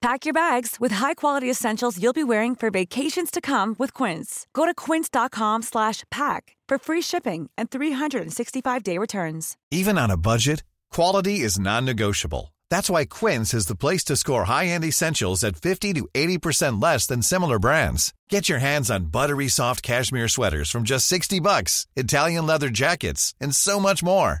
Pack your bags with high-quality essentials you'll be wearing for vacations to come with Quince. Go to quince.com slash pack for free shipping and 365-day returns. Even on a budget, quality is non-negotiable. That's why Quince is the place to score high-end essentials at 50 to 80% less than similar brands. Get your hands on buttery soft cashmere sweaters from just 60 bucks, Italian leather jackets, and so much more.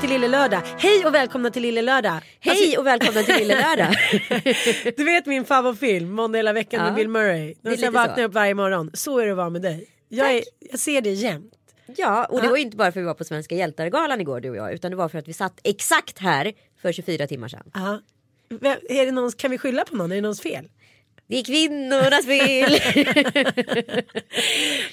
Till Lille Lördag. Hej och välkomna till Lille Lördag. Hej och välkomna till Lille Lördag. Du vet min favoritfilm Måndag hela veckan Ja. med Bill Murray. När jag vaknar upp varje morgon. Så är det att vara med dig. Jag, är, jag ser det jämt. ja, och det Ja. var ju inte bara för att vi var på Svenska hjältar-galan igår du och jag. Utan det var för att vi satt exakt här för 24 timmar sedan. Ja. Är det någons, kan vi skylla på någon? Är det någons fel? Det är kvinnornas fel.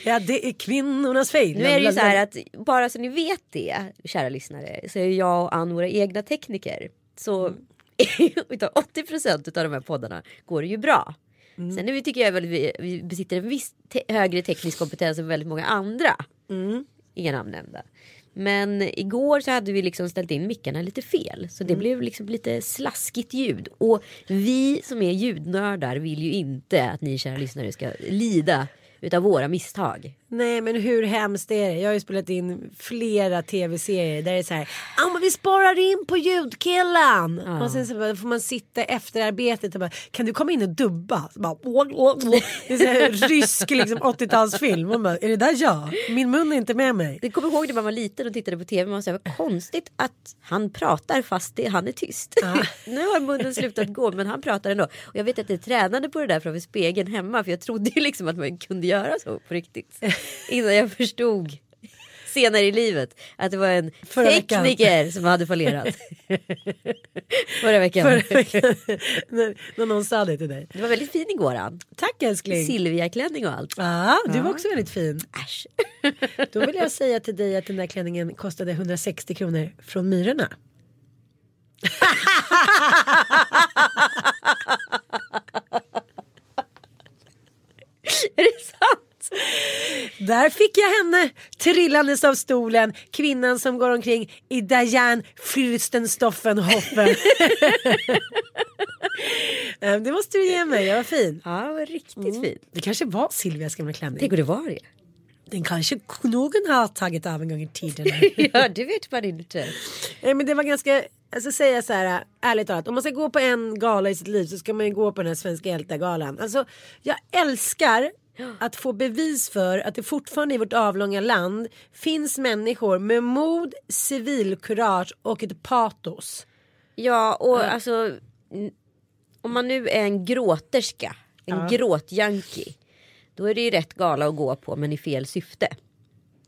Ja det är kvinnornas fel. nu är det ju så här att bara så ni vet det, kära lyssnare, så är jag och Ann våra egna tekniker. Så utav 80% av de här poddarna går det ju bra. Mm. Sen vi, tycker jag väl vi, vi besitter en viss te- högre teknisk kompetens än väldigt många andra. Mm. Inga namn nämnda. Men igår så hade vi liksom ställt in mickarna lite fel. Så det Mm. blev liksom lite slaskigt ljud. Och vi som är ljudnördar vill ju inte att ni kära lyssnare ska lida utav våra misstag. Nej men hur hemskt är det? Jag har ju spelat in flera tv-serier där det är så här. Ja men vi sparar in på ljudkillen. Och sen så bara får man sitta efter arbetet och bara. Kan du komma in och dubba? Så bara, åh, åh, åh. Det är så här rysk liksom 80-talsfilm. Man bara, är det där jag? Min mun är inte med mig. Jag kommer ihåg när man var liten och tittade på tv. Man sa vad konstigt att han pratar fast det, han är tyst. nu har munnen slutat gå men han pratar ändå. Och jag vet att jag tränade på det där framför spegeln hemma. För jag trodde ju liksom att man kunde göra så på riktigt. Innan jag förstod senare i livet att det var en Förra veckan. tekniker som hade fallerat. Förra veckan. Förra veckan när, när någon sa det till dig. Det var väldigt fin igår Ann. Tack älskling. Silvia-klänning och allt. Ja, du var också väldigt fin. Äsch. Då vill jag säga till dig att den där klänningen kostade 160 kronor från Myrorna. är det sant? Där fick jag henne trillandes av stolen. Kvinnan som går omkring i Diane Fürstenstoffenhofen. Eh, det måste du ge mig, jag var fin. Ja, var riktigt fin. Det kanske var Silvias gamla klänning. Tänk om det var det. Den kanske någon har tagit av en gång i tiden. Ja, det vet man inte. Nej, men det var ganska, alltså säga så här ärligt talat. Om man ska gå på en gala i sitt liv så ska man ju gå på den här svenska hjältegalan. Alltså jag älskar att få bevis för att det fortfarande i vårt avlånga land finns människor med mod, civilkurage och ett patos. Ja, och alltså n- om man nu är en gråterska, en gråtjunkie, då är det ju rätt gala att gå på men i fel syfte.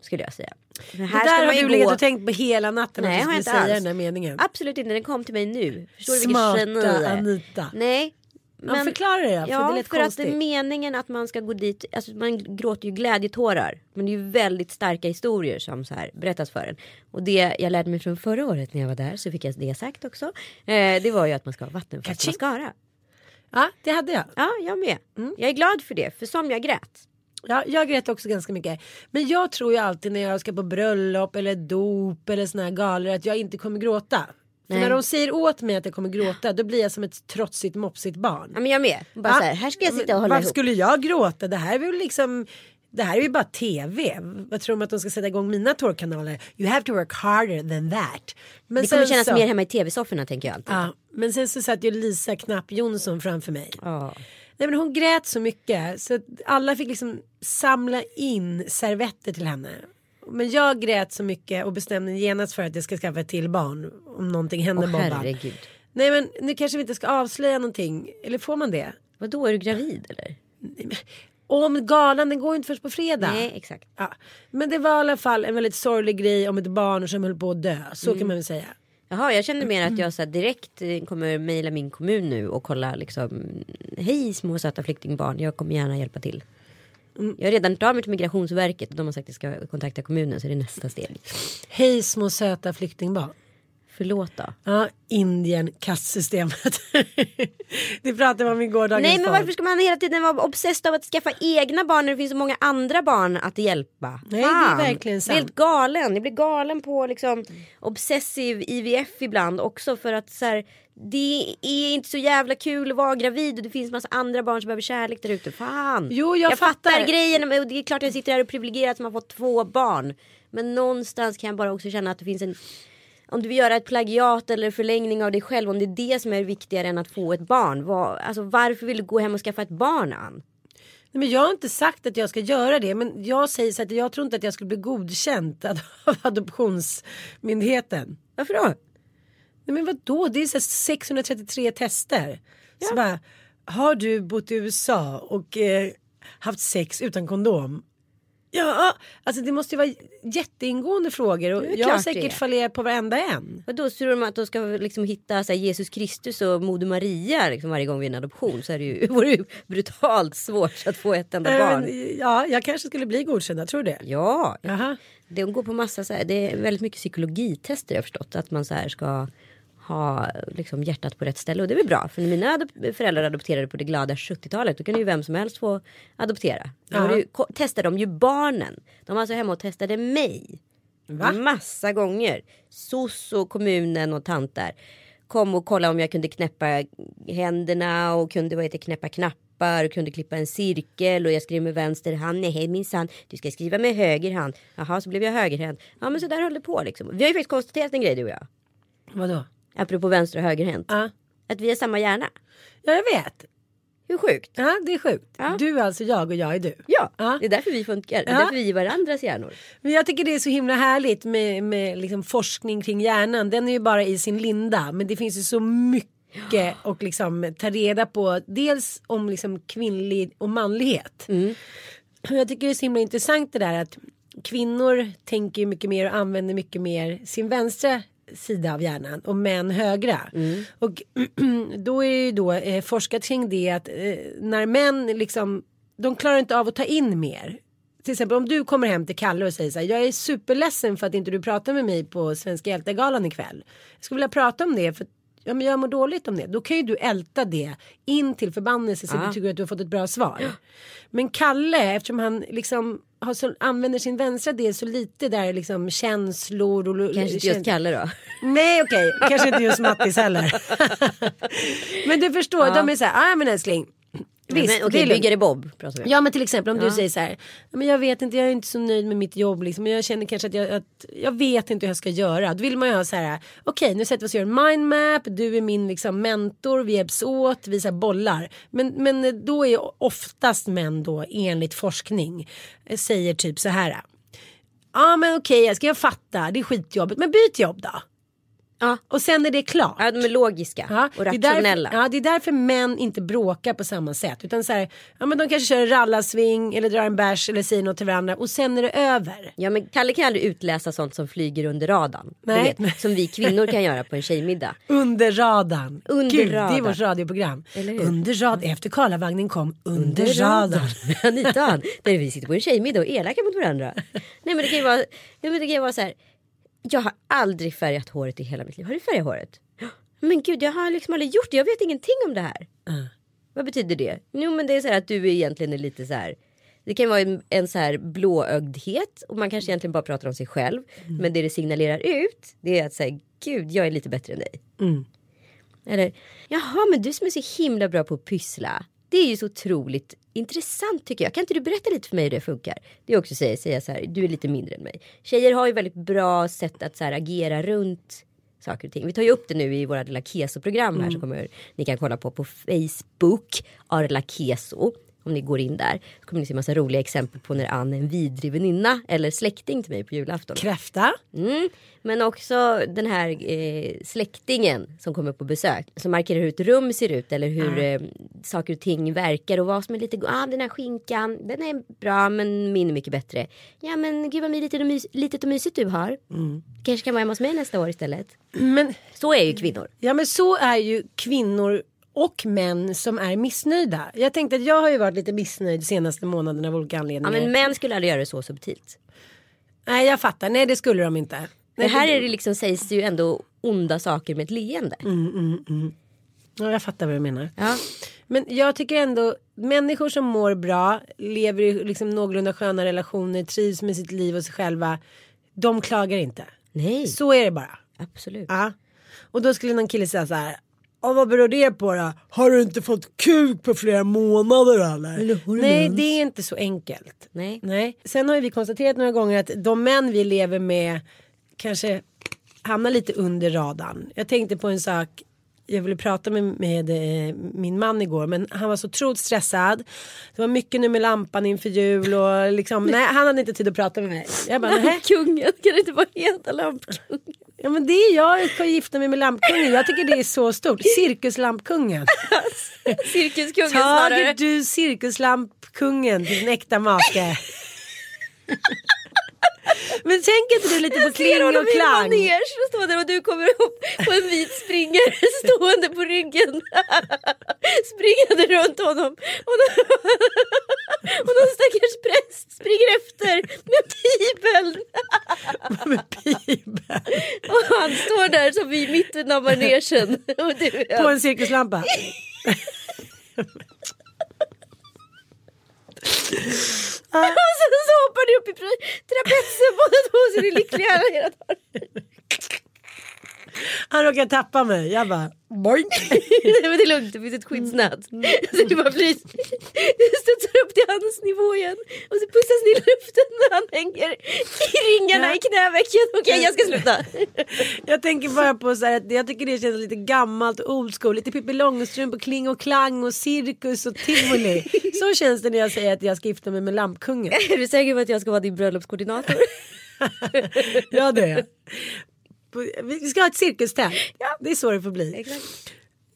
Skulle jag säga. Men Det här där ska har du legat och tänkt på hela natten Nej, att du jag skulle inte säga alls. den där meningen. Absolut inte, den kom till mig nu. Förstår du Smarta det är? Anita. Nej. Ja, förklara det för ja, det lät för att konstigt. det är meningen att man ska gå dit, alltså man gråter ju glädjetårar. Men det är ju väldigt starka historier som så här berättas för en. Och det jag lärde mig från förra året när jag var där så fick jag det sagt också. Eh, det var ju att man ska ha vattenfast Kaching. mascara. Ja, det hade jag. Ja, jag med. Mm. Jag är glad för det, för som jag grät. Ja, jag grät också ganska mycket. Men jag tror ju alltid när jag ska på bröllop eller dop eller såna här galor att jag inte kommer gråta. För när de säger åt mig att jag kommer gråta då blir jag som ett trotsigt mopsigt barn. Ja, men jag med. Bara Ja, så här, här ska jag sitta och hålla Varför ihop. skulle jag gråta? Det här är väl liksom Det här är ju bara tv. Vad tror de att de ska sätta igång mina tårkanaler? You have to work harder than that. Men Det kommer kännas så, mer hemma i tv-sofforna tänker jag alltid. Ja, men sen så satt ju Lisa Knapp Jonsson framför mig. Ja. Nej, men hon grät så mycket så att alla fick liksom samla in servetter till henne. Men jag grät så mycket och bestämde genast för att jag ska skaffa ett till barn om någonting händer Åh, Bobban. herregud. Nej men nu kanske vi inte ska avslöja någonting. Eller får man det? Vadå, är du gravid eller? Om galan den går ju inte först på fredag. Nej, exakt. Ja. Men det var i alla fall en väldigt sorglig grej om ett barn som höll på att dö. Så Mm. kan man väl säga. Jaha, jag kände mer att jag så direkt eh, kommer mejla min kommun nu och kolla liksom. Hej små söta flyktingbarn, jag kommer gärna hjälpa till. Mm. Jag har redan av mig till Migrationsverket och de har sagt att jag ska kontakta kommunen så det är nästa steg. Hej små söta flyktingbarn. Förlåt då. Ja, Indien, kastsystemet. det pratade vi om i gårdagens Nej men varför ska man hela tiden vara obsessed av att skaffa egna barn när det finns så många andra barn att hjälpa? Nej, det är verkligen Jag sant. blir helt galen. Jag blir galen på liksom obsessiv IVF ibland också för att så här, det är inte så jävla kul att vara gravid och det finns massa andra barn som behöver kärlek där ute. Fan. Jo, jag fattar. grejen men det är klart jag sitter här och privilegierad som har fått två barn. Men någonstans kan jag bara också känna att det finns en om du vill göra ett plagiat eller förlängning av dig själv, om det är det som är viktigare än att få ett barn. Vad, alltså, varför vill du gå hem och skaffa ett barn Ann? Nej, men jag har inte sagt att jag ska göra det. Men jag säger så att jag tror inte att jag skulle bli godkänd av adoptionsmyndigheten. Varför då? Nej, men vadå? Det är så här 633 tester. Så bara, har du bott i USA och eh, haft sex utan kondom? Ja, alltså det måste ju vara jätteingående frågor och jag har säkert fallerat på varenda en. Och då tror de att de ska liksom hitta så här, Jesus Kristus och Moder Maria liksom, varje gång vid en adoption så är det ju, vore det ju brutalt svårt att få ett enda barn. men, ja, jag kanske skulle bli godkänd, jag tror det. Ja, Jaha. det går på massa så här, det är väldigt mycket psykologitester jag har förstått. Att man så här ska ha liksom hjärtat på rätt ställe och det är väl bra. För när mina föräldrar adopterade på det glada 70-talet då kunde ju vem som helst få adoptera. Då ju, testade de ju barnen. De var alltså hemma och testade mig. Va? Massa gånger. SOS och kommunen och tanter kom och kollade om jag kunde knäppa händerna och kunde vad heter, knäppa knappar och kunde klippa en cirkel och jag skrev med vänster hand. Nej minsann, du ska skriva med höger hand. Jaha, så blev jag högerhänt. Ja men så där höll det på liksom. Vi har ju faktiskt konstaterat en grej du och jag. Vadå? Apropå vänster och högerhänt. Ja. Att vi har samma hjärna. ja, jag vet. Hur sjukt? Ja, det är sjukt. Ja. Du är alltså jag och jag är du. Ja, Ja. det är därför vi funkar. Det är därför vi är varandras hjärnor. Men jag tycker det är så himla härligt med, med liksom forskning kring hjärnan. Den är ju bara i sin linda. Men det finns ju så mycket att liksom ta reda på. Dels om liksom kvinnlig och manlighet. Och Jag tycker det är så himla intressant det där att kvinnor tänker mycket mer och använder mycket mer sin vänstra sida av hjärnan och män högra. Och då är ju då eh, forskat kring det att eh, när män liksom de klarar inte av att ta in mer. Till exempel om du kommer hem till Kalle och säger så här, jag är superledsen för att inte du pratar med mig på Svenska hjältegalan ikväll. Jag skulle vilja prata om det för att ja, men jag mår dåligt om det. Då kan ju du älta det in till förbannelse så Ja. du tycker att du har fått ett bra svar. Men Kalle, eftersom han liksom har så, använder sin vänstra del så lite där liksom känslor och Kanske inte just Kalle då. Nej okej, kanske inte just Mattis heller. men du förstår, de är så här, ah, men älskling. Visst, men, lugnt. byggare Bob pratar vi. Ja men till exempel om Ja. du säger så här. "Ja, Men jag vet inte, jag är inte så nöjd med mitt jobb liksom. Men jag känner kanske att jag, att jag vet inte hur jag ska göra. Då vill man ju ha så här. Okej nu sätter vi oss och gör en mindmap. Du är min liksom mentor. Vi hjälps åt. Vi så här bollar. Men, men då är oftast män då enligt forskning. eh, Säger typ så här. Ja men okej jag ska jag fatta. Det är skitjobbigt. Men byt jobb då. Ja. Och sen är det klart. Ja, de är logiska Ja, och är därför- rationella. ja, det är därför män inte bråkar på samma sätt. Utan så här, ja men de kanske kör en rallarsving eller drar en bärs eller säger något till varandra och sen är det över. Ja men Kalle kan aldrig utläsa sånt som flyger under radarn. Nej. Vet, som vi kvinnor kan göra på en tjejmiddag. Under radarn. Under Gud, det är radarn. vårt radioprogram. Under radarn. Efter Karlavagnen kom Under, radarn. Med Anita där vi sitter på en tjejmiddag och är elaka mot varandra. Nej men det kan ju vara, nej, men det kan ju vara så här. Jag har aldrig färgat håret i hela mitt liv. Har du färgat håret? Men gud jag har liksom aldrig gjort det. Jag vet ingenting om det här. Vad betyder det? Jo men det är så här att du egentligen är lite så här. Det kan vara en, en så här blåögdhet och man kanske egentligen bara pratar om sig själv. Men det det signalerar ut det är att säga gud jag är lite bättre än dig. Eller jaha men du som är så himla bra på att pyssla. Det är ju så otroligt intressant tycker jag. Kan inte du berätta lite för mig hur det funkar? Det är också säga, säga så här, du är lite mindre än mig. Tjejer har ju väldigt bra sätt att så här, agera runt saker och ting. Vi tar ju upp det nu i våra lilla Keso-program här som kommer, ni kan kolla på på Facebook. Arla Keso. Om ni går in där så kommer ni se massa roliga exempel på när Ann är en vidrig väninna eller släkting till mig på julafton. Kräfta. Mm. Men också den här eh, släktingen som kommer på besök. Som markerar hur ett rum ser ut eller hur eh, saker och ting verkar och vad som är lite, ah den här skinkan den är bra men min är mycket bättre. Ja men gud vad litet och, mys litet och mysigt du har. Kanske kan vara hemma hos mig nästa år istället. Men, Så är ju kvinnor. ja men så är ju kvinnor och män som är missnöjda. Jag tänkte att jag har ju varit lite missnöjd de senaste månaderna av olika Ja anledningar. men män skulle aldrig göra det så subtilt. Nej jag fattar, nej det skulle de inte. Det här är det liksom, sägs det ju ändå onda saker med ett leende. Ja, jag fattar vad du menar. Ja. Men jag tycker ändå människor som mår bra, lever i liksom någorlunda sköna relationer, trivs med sitt liv och sig själva. De klagar inte. Nej, Så är det bara. absolut. Ja. Och då skulle någon kille säga så här. "Ja, vad beror det på då? Har du inte fått kuk på flera månader eller? Nej det är inte så enkelt. Nej. Nej. Sen har ju vi konstaterat några gånger att de män vi lever med kanske hamnar lite under radarn. Jag tänkte på en sak. Jag ville prata med, med eh, min man igår men han var så otroligt stressad. Det var mycket nu med lampan inför jul och liksom nej han hade inte tid att prata med mig. Jag bara nej. Kungen, kan det inte vara heta lampkungen? Ja men det är jag, jag ska gifta mig med lampkungen. Jag tycker det är så stort. Cirkuslampkungen. Cirkuskungen snarare. Tager du cirkuslampkungen till din äkta make? Men tänker inte du lite på kling och i en klang? manege och står där och du kommer upp på en vit springare stående på ryggen. Springande runt honom. Och, någon stackars präst springer efter med bibeln. Med bibeln. Och han står där som i mitten av manegen. Och du, På en cirkuslampa. Och sen så hoppar ni upp i trapetsen båda två så är ni lyckliga hela dagen. Han råkar tappa mig. Jag bara boink. Men det är lugnt, det finns ett skyddsnät. Så du bara flyt. Du studsar upp till hans nivå igen. Och så pussas ni i luften när han hänger i ringarna i knävecken. Okej jag ska sluta. Jag tänker bara på så här att jag tycker det känns lite gammalt och old school. Lite Pippi Långstrump och Kling och Klang och cirkus och tivoli. Så känns det när jag säger att jag ska gifta mig med lampkungen. Är du säker på att jag ska vara din bröllopskoordinator? Ja det är. Vi ska ha ett cirkustält. Ja. Det är så det får bli.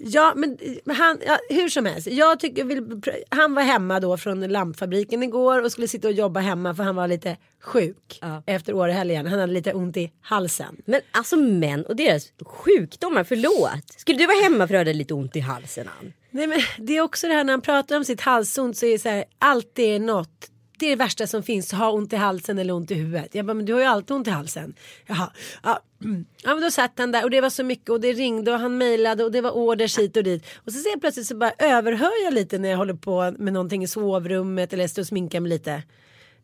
Ja men han, ja, hur som helst. Jag tycker, vill, han var hemma då från lampfabriken igår och skulle sitta och jobba hemma för han var lite sjuk Ja. efter Årehelgen. Han hade lite ont i halsen. Men alltså män och deras sjukdomar, förlåt. Skulle du vara hemma för att du hade lite ont i halsen Ann? Nej, men det är också det här när han pratar om sitt halsont så är det så här alltid något. Det är det värsta som finns, ha ont i halsen eller ont i huvudet. Jag bara, men du har ju alltid ont i halsen. Jaha, ja. mm. ja men då satt han där och det var så mycket och det ringde och han mejlade och det var orders hit och dit. Och så ser jag plötsligt så bara överhör jag lite när jag håller på med någonting i sovrummet eller står och sminkar mig lite.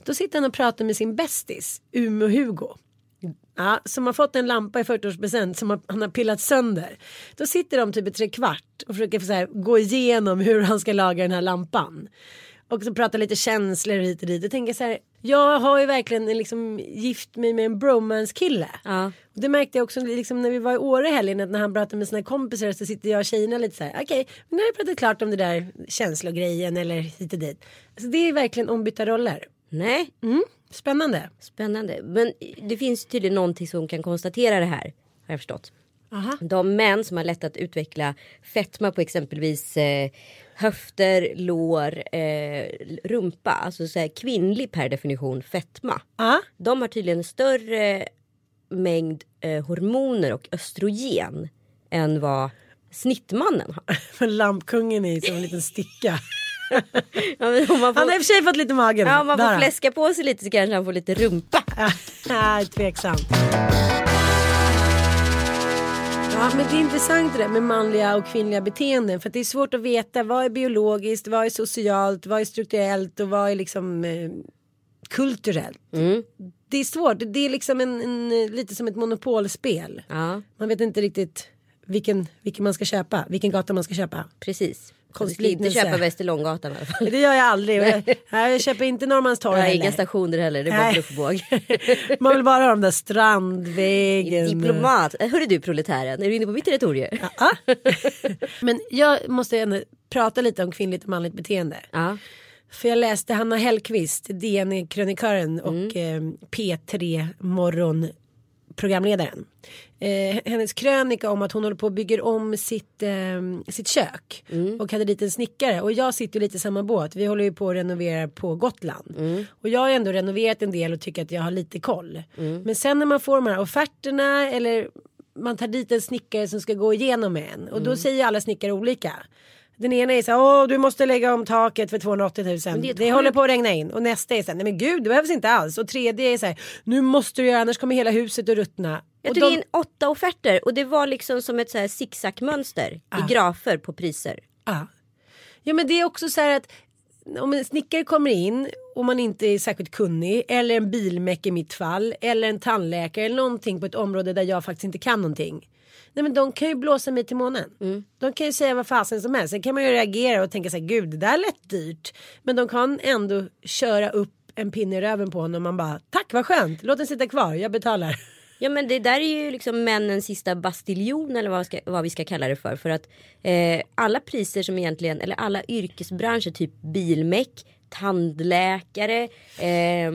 Då sitter han och pratar med sin bästis, Umeå Hugo. Ja, som har fått en lampa i 40-årspresent som har- han har pillat sönder. Då sitter de typ i tre kvart och försöker så här, gå igenom hur han ska laga den här lampan. Och så pratar lite känslor hit och dit. Jag tänker så här, jag har ju verkligen liksom gift mig med en bromance-kille. Ja. Och det märkte jag också liksom när vi var i Åre helgen att när han pratade med sina kompisar så sitter jag och tjejerna lite så här, okej, men nu har jag pratat klart om det där känslogrejen eller hit och dit. Så det är verkligen ombytta roller. Nej, Mm, spännande. spännande. Men det finns tydligen någonting som kan konstatera det här. Har jag förstått. Aha. De män som har lätt att utveckla fetma på exempelvis eh, höfter, lår, eh, rumpa. Alltså så här, kvinnlig per definition fetma. Ja. De har tydligen större mängd eh, hormoner och östrogen än vad snittmannen har. För lampkungen är som en liten sticka. Ja, men får, Han har i och för sig fått lite mage nu. ja, om man får fläska på sig lite så kanske han får lite rumpa. Tveksamt. Ja, men det är intressant det där med manliga och kvinnliga beteenden. För att det är svårt att veta vad är biologiskt, vad är socialt, vad är strukturellt och vad är liksom eh, kulturellt. Det är svårt. Det är liksom en, en, lite som ett monopolspel. Ja. Man vet inte riktigt vilken, vilken man ska köpa, vilken gata man ska köpa. Precis. Du ska inte köpa Västerlånggatan i alla fall. Det gör jag aldrig. Och jag, nej, jag köper inte Norrmalmstorg har inga heller. stationer heller, det är bara Nej. bluffbåg. Man vill bara ha de där Strandvägen. Diplomat. Hörru du proletären, är du inne på mitt territorium? Ja. Men jag måste ändå prata lite om kvinnligt och manligt beteende. Ja. För jag läste Hanna Hellqvist, DN-krönikören och eh, P3 Morgon programledaren. Eh, hennes krönika om att hon håller på och bygger om sitt, eh, sitt kök och hade dit en snickare och jag sitter lite i samma båt. Vi håller ju på att renovera på Gotland och jag har ändå renoverat en del och tycker att jag har lite koll. Men sen när man får de här offerterna eller man tar dit en snickare som ska gå igenom en och då säger alla snickare olika. Den ena är så här, åh du måste lägga om taket för 280 000. det är Det, ett håller på att regna in. Och nästa är så här, nej men gud det behövs inte alls. Och tredje är så här, nu måste du göra annars kommer hela huset att ruttna. Jag tog de- in åtta offerter och det var liksom som ett så här zigzagmönster i grafer på priser. Ja. ja men det är också så här att om en snickare kommer in och man inte är särskilt kunnig eller en bilmek i mitt fall eller en tandläkare eller någonting på ett område där jag faktiskt inte kan någonting. Nej men de kan ju blåsa mig till månen. De kan ju säga vad fasen som helst. Sen kan man ju reagera och tänka så här gud det där lät dyrt. Men de kan ändå köra upp en pinne i röven på honom och man bara tack vad skönt låt den sitta kvar jag betalar. Ja men det där är ju liksom männens sista bastiljon eller vad, ska, vad vi ska kalla det för. För att eh, alla priser som egentligen, eller alla yrkesbranscher, typ bilmek, tandläkare, eh,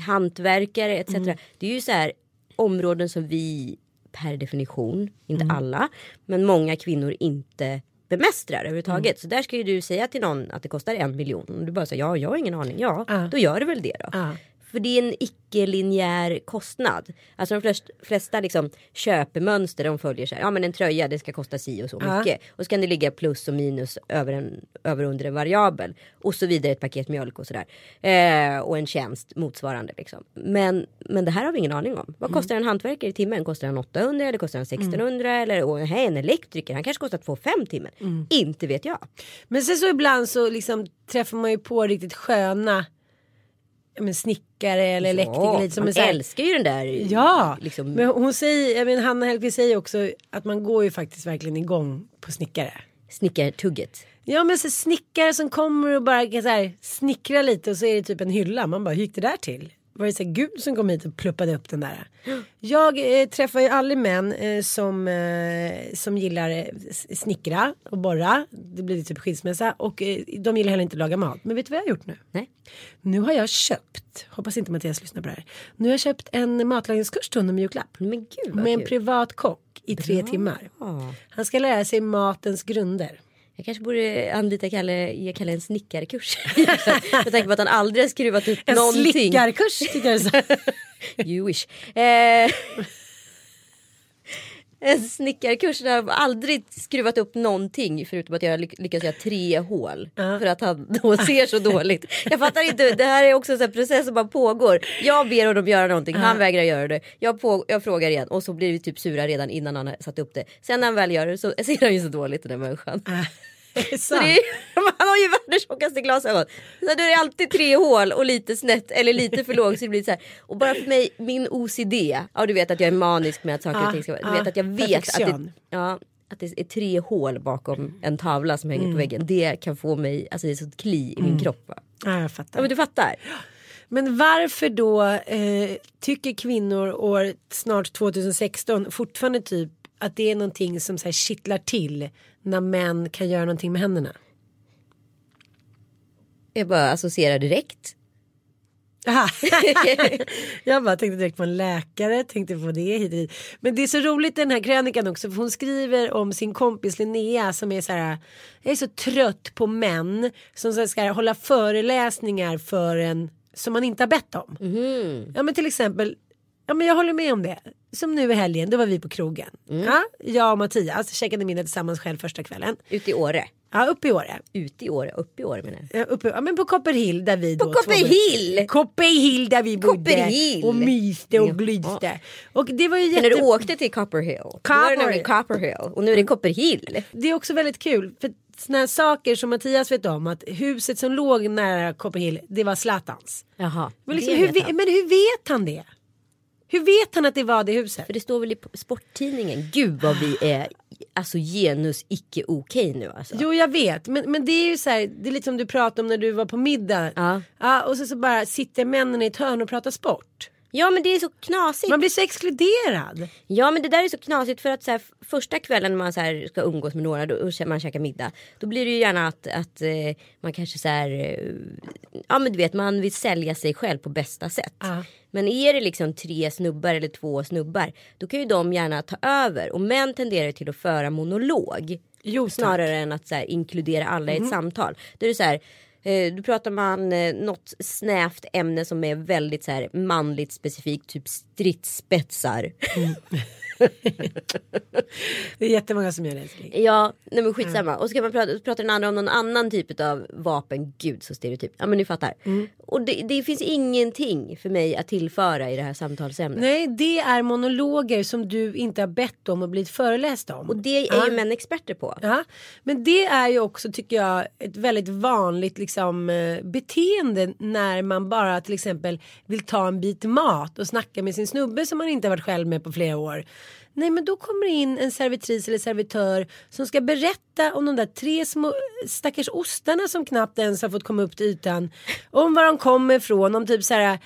hantverkare etc. Det är ju så här områden som vi per definition, inte alla, men många kvinnor inte bemästrar överhuvudtaget. Så där ska ju du säga till någon att det kostar en miljon. Och du bara säger ja, jag har ingen aning. Ja, Ja. då gör det väl det då. Ja. För det är en icke-linjär kostnad. Alltså de flesta, flesta liksom köpemönster de följer så här. Ja men en tröja det ska kosta si och så Ja. mycket. Och så kan det ligga plus och minus över, en, över under en variabel. Och så vidare ett paket mjölk och sådär. Eh, och en tjänst motsvarande liksom. Men, men det här har vi ingen aning om. Vad kostar en hantverkare i timmen? Kostar han 800 eller kostar han 1600? Eller och, hej, en elektriker han kanske kostar 2,5 timmen. Inte vet jag. Men sen så ibland så liksom träffar man ju på riktigt sköna men snickare eller elektriker lite som man här, älskar ju den där. Ja, liksom, men hon säger, jag menar, Hanna Hellquist säger också att man går ju faktiskt verkligen igång på snickare. snickartugget. Ja men så snickare som kommer och bara kan så här, snickra lite och så är det typ en hylla. Man bara hur gick det där till? Var det så Gud som kom hit och pluppade upp den där? Jag eh, träffar ju aldrig män eh, som, eh, som gillar eh, snickra och borra. Det blir typ skilsmässa och eh, de gillar heller inte att laga mat. Men vet du vad jag har gjort nu? Nej. Nu har jag köpt, hoppas inte Mattias lyssnar på det här. Nu har jag köpt en matlagningskurs till honom i julklapp. Men gud vad Med en privat kock i tre timmar. Han ska lära sig matens grunder. Jag kanske borde anlita Kalle, ge Kalle en snickarkurs. jag tänker på att han aldrig har skruvat upp En någonting. slickarkurs tycker jag så. You wish. Eh, en snickarkurs där han aldrig skruvat upp någonting förutom att jag lyck- lyckas göra tre hål. För att han då ser så dåligt. Jag fattar inte, det här är också en process som bara pågår. Jag ber honom göra någonting, han vägrar göra det. Jag, på, jag frågar igen och så blir vi typ sura redan innan han har satt upp det. Sen när han väl gör det så ser han ju så dåligt den där människan. Så Så. det är, han har ju världens tjockaste glasögon. Så då är det alltid tre hål och lite snett eller lite för lågt. Så det blir så här. Och bara för mig, min OCD. Ja du vet att jag är manisk med att saker Ja, och ting ska vara. Du ja, vet att jag vet att det, ja, att det är tre hål bakom en tavla som hänger på väggen. Det kan få mig, alltså det är så ett kli i min kropp. Va? Ja, jag Ja fattar. men du fattar. Men varför då eh, tycker kvinnor år snart 2016 fortfarande typ att det är någonting som så här kittlar till när män kan göra någonting med händerna? Jag bara associerar direkt. Jag bara tänkte direkt på en läkare, tänkte på det hit och dit. Men det är så roligt i den här krönikan också för hon skriver om sin kompis Linnea som är så här. Jag är så trött på män som så här ska hålla föreläsningar för en som man inte har bett om. Ja men till exempel, ja men jag håller med om det. Som nu i helgen, då var vi på krogen. Ja, jag och Mattias käkade middag tillsammans själv första kvällen. Ut i Åre. Ja, uppe i Åre. Ut i Åre, upp i Åre menar jag. Ja, uppe, ja men på Copperhill där vi På då. två- Copperhill? Copperhill där vi bodde. Och myste och Ja. glyste. Och det var ju Men när jätte... du åkte till Copperhill. Nämligen Copperhill. Och nu är det Copperhill. Det är också väldigt kul. För såna här saker som Mattias vet om. Att huset som låg nära Copperhill. Det var Zlatans. Jaha. Men, liksom, hur, vet ve- han. men hur vet han det? Hur vet han att det var det huset? För det står väl i sporttidningen. Gud vad vi är alltså genus icke okej nu alltså. Jo jag vet men, men det är ju så här, det är lite som du pratade om när du var på middag. Ja. Ja, och så, så bara sitter männen i ett hörn och pratar sport. Ja men det är så knasigt. Man blir så exkluderad. Ja men det där är så knasigt för att så här, första kvällen när man så här, ska umgås med några då, och man käkar middag. Då blir det ju gärna att, att eh, man kanske så här, eh, ja men du vet man vill sälja sig själv på bästa sätt. Ja. Men är det liksom tre snubbar eller två snubbar då kan ju de gärna ta över och män tenderar till att föra monolog. Jo, snarare än att så inkludera alla i ett samtal. Då är det så här eh, då pratar man eh, något snävt ämne som är väldigt så här manligt specifikt, typ stridsspetsar. Det är jättemånga som gör det. älskling. Ja, nej men skitsamma. Och så kan man prata, pratar den andra om någon annan typ av vapen. Gud så stereotyp. Ja men ni fattar. Och det, det finns ingenting för mig att tillföra i det här samtalsämnet. Nej det är monologer som du inte har bett om och blivit föreläst om. Och det är Ja. ju män experter på. Ja, men det är ju också tycker jag ett väldigt vanligt liksom, eh, beteende när man bara till exempel vill ta en bit mat och snacka med sin snubbe som man inte har varit själv med på flera år. Nej men då kommer det in en servitris eller servitör som ska berätta om de där tre små stackars ostarna som knappt ens har fått komma upp till ytan. Om var de kommer ifrån, om typ så här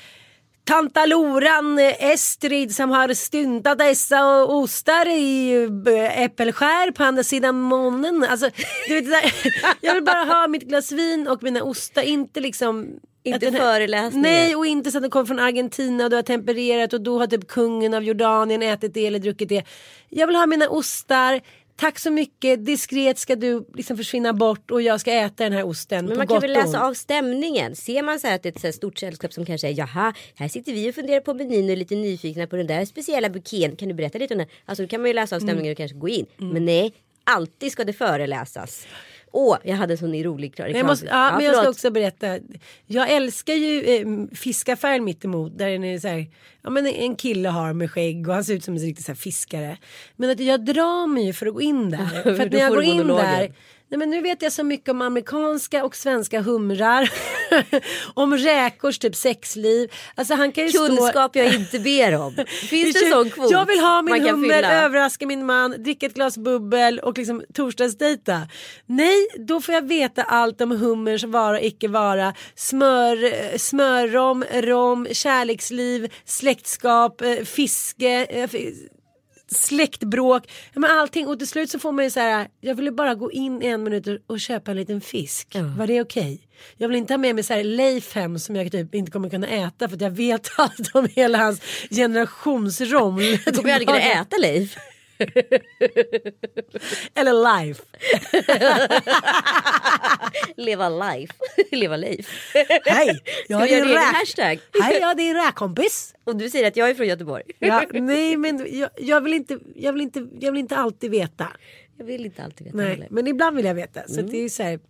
Tantaloran eh, Estrid som har stuntat dessa ostar i eh, äppelskär på andra sidan månen. Alltså, du vet, jag vill bara ha mitt glas vin och mina ostar, inte liksom inte här- föreläsningar. Nej och inte så att den kommer från Argentina och du har tempererat och då har typ kungen av Jordanien ätit det eller druckit det. Jag vill ha mina ostar. Tack så mycket, diskret ska du liksom försvinna bort och jag ska äta den här osten. Men man kan väl läsa av stämningen. Ser man så här att det är ett så stort sällskap som kanske är jaha, här sitter vi och funderar på menyn och är lite nyfikna på den där speciella bukén. Kan du berätta lite om den? Alltså då kan man ju läsa av stämningen Mm. och kanske gå in. Men nej, alltid ska det föreläsas. Åh, jag hade sån rolig reklam. Jag, måste, ja, men jag ska också berätta. Jag älskar ju eh, fiskaffären mittemot. Där den är så här, ja, men en kille har med skägg och han ser ut som en riktig så här, fiskare. Men att jag drar mig ju för att gå in där. för att när jag går in monologen. där. Nej, men nu vet jag så mycket om amerikanska och svenska humrar. om räkors typ sexliv. Alltså han kan ju stå... Kunskap jag inte ber om. Finns det en sån kvot? Jag vill ha min hummer, fylla? överraska min man, dricka ett glas bubbel och liksom torsdagsdejta. Nej, då får jag veta allt om hummerns vara och icke vara. Smör, eh, smörrom, rom, kärleksliv, släktskap, eh, fiske. Släktbråk, men allting och till slut så får man ju så här. Jag ville bara gå in i en minut och- köpa en liten fisk. Var det okej? Jag vill inte ha med mig så här Leif hem som jag typ inte kommer kunna äta för att jag vet allt om hela hans generationsrom. Du kommer aldrig kunna äta Leif. Eller life. Leva life. Leva Leif. Hej, jag är din hashtag? Hej, jag är din räkkompis. Och du säger att jag är från Göteborg. Ja, nej, men jag, jag, vill inte, jag, vill inte, jag vill inte alltid veta. Jag vill inte alltid veta Nej, heller. men ibland vill jag veta. Så att det är så här,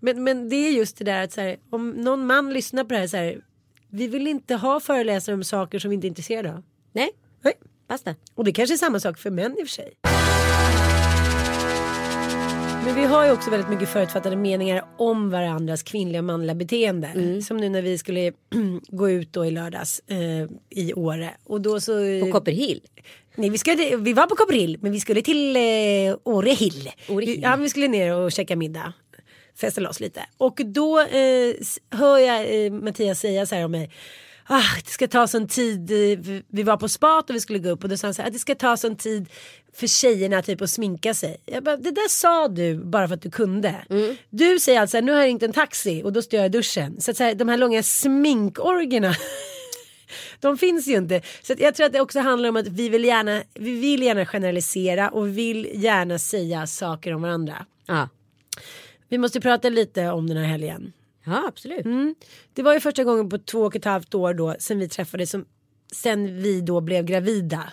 men, men det är just det där att så här, om någon man lyssnar på det här så här. Vi vill inte ha föreläsare om saker som vi inte är intresserade av. Nej, Nej. Basta. Och det kanske är samma sak för män i och för sig. Men vi har ju också väldigt mycket förutfattade meningar om varandras kvinnliga och manliga beteende. Mm. Som nu när vi skulle gå ut då i lördags eh, i Åre. Och då så... På Copperhill. Nej, vi, skulle, vi var på Copperhill men vi skulle till eh, Årehill. Årehill. Vi, ja, vi skulle ner och käka middag. Festa loss lite. Och då eh, hör jag eh, Mattias säga så här om mig. Ah, det ska ta sån tid. eh, vi- var på spat och vi skulle gå upp och då sa han så här. Att det ska ta sån tid för tjejerna typ att sminka sig. Jag bara, det där sa du bara för att du kunde. Du säger alltså nu har jag ringt en taxi och då står jag i duschen. Så att så här, de här långa sminkorgerna de finns ju inte. Så jag tror att det också handlar om att vi vill gärna, vi vill gärna generalisera och vi vill gärna säga saker om varandra. Ja, Vi måste prata lite om den här helgen. Ja absolut. Mm. Det var ju första gången på två och ett halvt år då sen vi träffades som sen vi då blev gravida.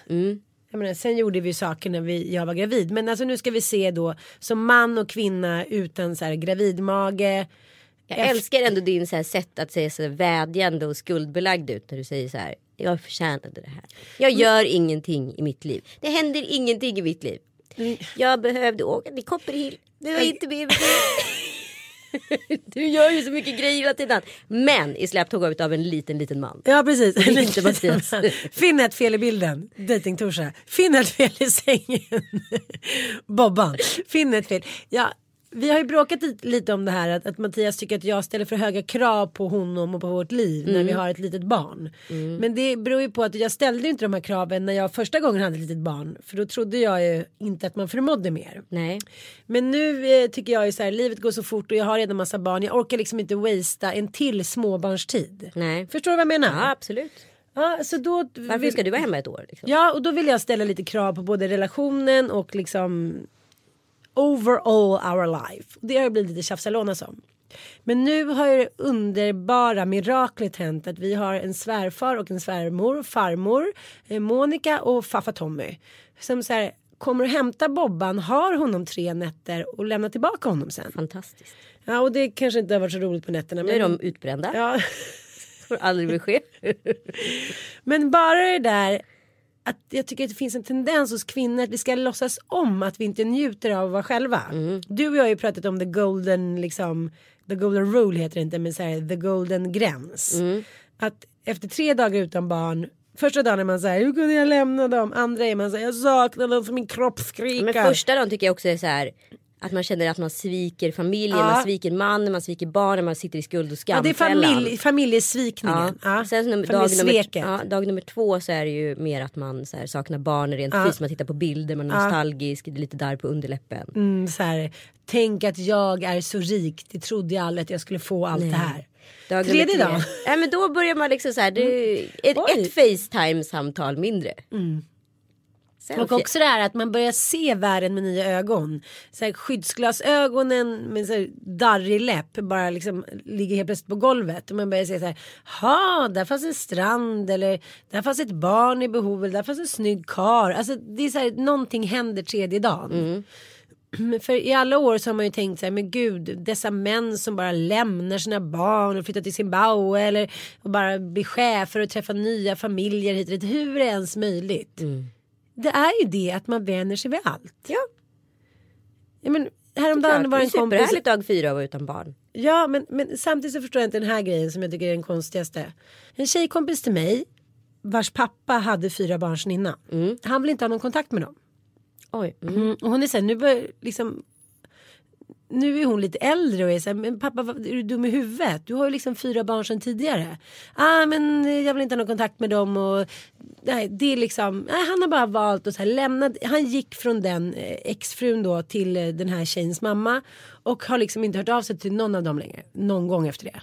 Jag menar, sen gjorde vi saker när vi, jag var gravid. Men alltså nu ska vi se då som man och kvinna utan så här gravidmage. Jag älskar ändå din så här sätt att säga så vädjande och skuldbelagd ut när du säger så här. Jag förtjänade det här. Jag gör ingenting i mitt liv. Det händer ingenting i mitt liv. Jag behövde åka till Copperhill. Det var inte mig. Du gör ju så mycket grejer hela tiden. Men i släptåg av en liten, liten man. Ja precis. Inte Mattias. Finn ett fel i bilden. Dating Torsa. Finn ett fel i sängen. Bobban. Finn ett fel. Ja, vi har ju bråkat lite- om det här att, att Mattias tycker att jag ställer för höga krav på honom och på vårt liv när vi Mm. har ett litet barn. Men det beror ju på att jag ställde inte de här kraven när jag första gången hade ett litet barn. För då trodde jag ju inte att man förmådde mer. Nej. Men nu eh, tycker jag ju så här, livet går så fort och jag har redan massa barn. Jag orkar liksom inte wastea en till småbarnstid. Nej. Förstår du vad jag menar? Ja, absolut. Ja, så då Varför ska du vara hemma ett år? Liksom? Ja, och då vill jag ställa lite krav på både relationen och liksom overall our life. Det har blivit lite tjafsalånas om. Men nu har ju det underbara miraklet hänt att vi har en svärfar och en svärmor, farmor, eh, Monica och faffa Tommy. Som så här, kommer och hämtar Bobban, har honom tre nätter och lämnar tillbaka honom sen. Fantastiskt. Ja, och det kanske inte har varit så roligt på nätterna. Nu är de utbrända. Ja. Får aldrig bli ske. Men bara det där att jag tycker att det finns en tendens hos kvinnor att vi ska låtsas om att vi inte njuter av att vara själva. Du och jag har ju pratat om the golden liksom the golden rule heter det inte men så här, the golden gräns. Att efter tre dagar utan barn Första dagen är man så här, hur kunde jag lämna dem? Andra är man så här, jag saknar dem för min kropp skriker. Men första dagen tycker jag också är så här. Att man känner att man sviker familjen, Ja. man sviker mannen, man sviker barnen, man sitter i skuld och ja, det är familj, familjesvikningen. Ja. Sen nummer, dag, nummer, ja, dag nummer två så är det ju mer att man så här, saknar barnen rent Ja. fysiskt. Man tittar på bilder, man är nostalgisk, det är lite darr på underläppen. Mm, så här, tänk att jag är så rik, det trodde jag aldrig att jag skulle få allt det här. Dag Tredje dagen. Ja, men då börjar man liksom så här, det, ett, Oj. ett Facetime-samtal mindre. Sen Och också det här att man börjar se världen med nya ögon. Så här, skyddsglasögonen med så här darrig läpp bara liksom ligger helt plötsligt på golvet. Och man börjar se så här. Ha, där fanns en strand eller där fanns ett barn i behov eller där fanns en snygg kar. Alltså det är så här, någonting händer tredje dagen. Men För i alla år så har man ju tänkt så här, men gud, dessa män som bara lämnar sina barn och flyttar till Zimbabwe eller och bara blir chefer och träffar nya familjer hit och dit. Hur är det ens möjligt? Det är ju det att man vänjer sig vid allt. Ja, Ja, men häromdagen var Det det är en kompis. superhärligt dag fyra att vara utan barn. Ja, men, men samtidigt så förstår jag inte den här grejen som jag tycker är den konstigaste. En tjejkompis till mig vars pappa hade fyra barn sedan innan. Han vill inte ha någon kontakt med dem. Oj. Mm. Mm. Och hon är så här, nu börjar liksom nu är hon lite äldre och är så här, men pappa är du dum i huvudet? Du har ju liksom fyra barn sedan tidigare. Ah men jag vill inte ha någon kontakt med dem och nej, det är liksom, nej, han har bara valt att så här, lämna, han gick från den eh, exfrun då till eh, den här tjejens mamma och har liksom inte hört av sig till någon av dem längre, någon gång efter det.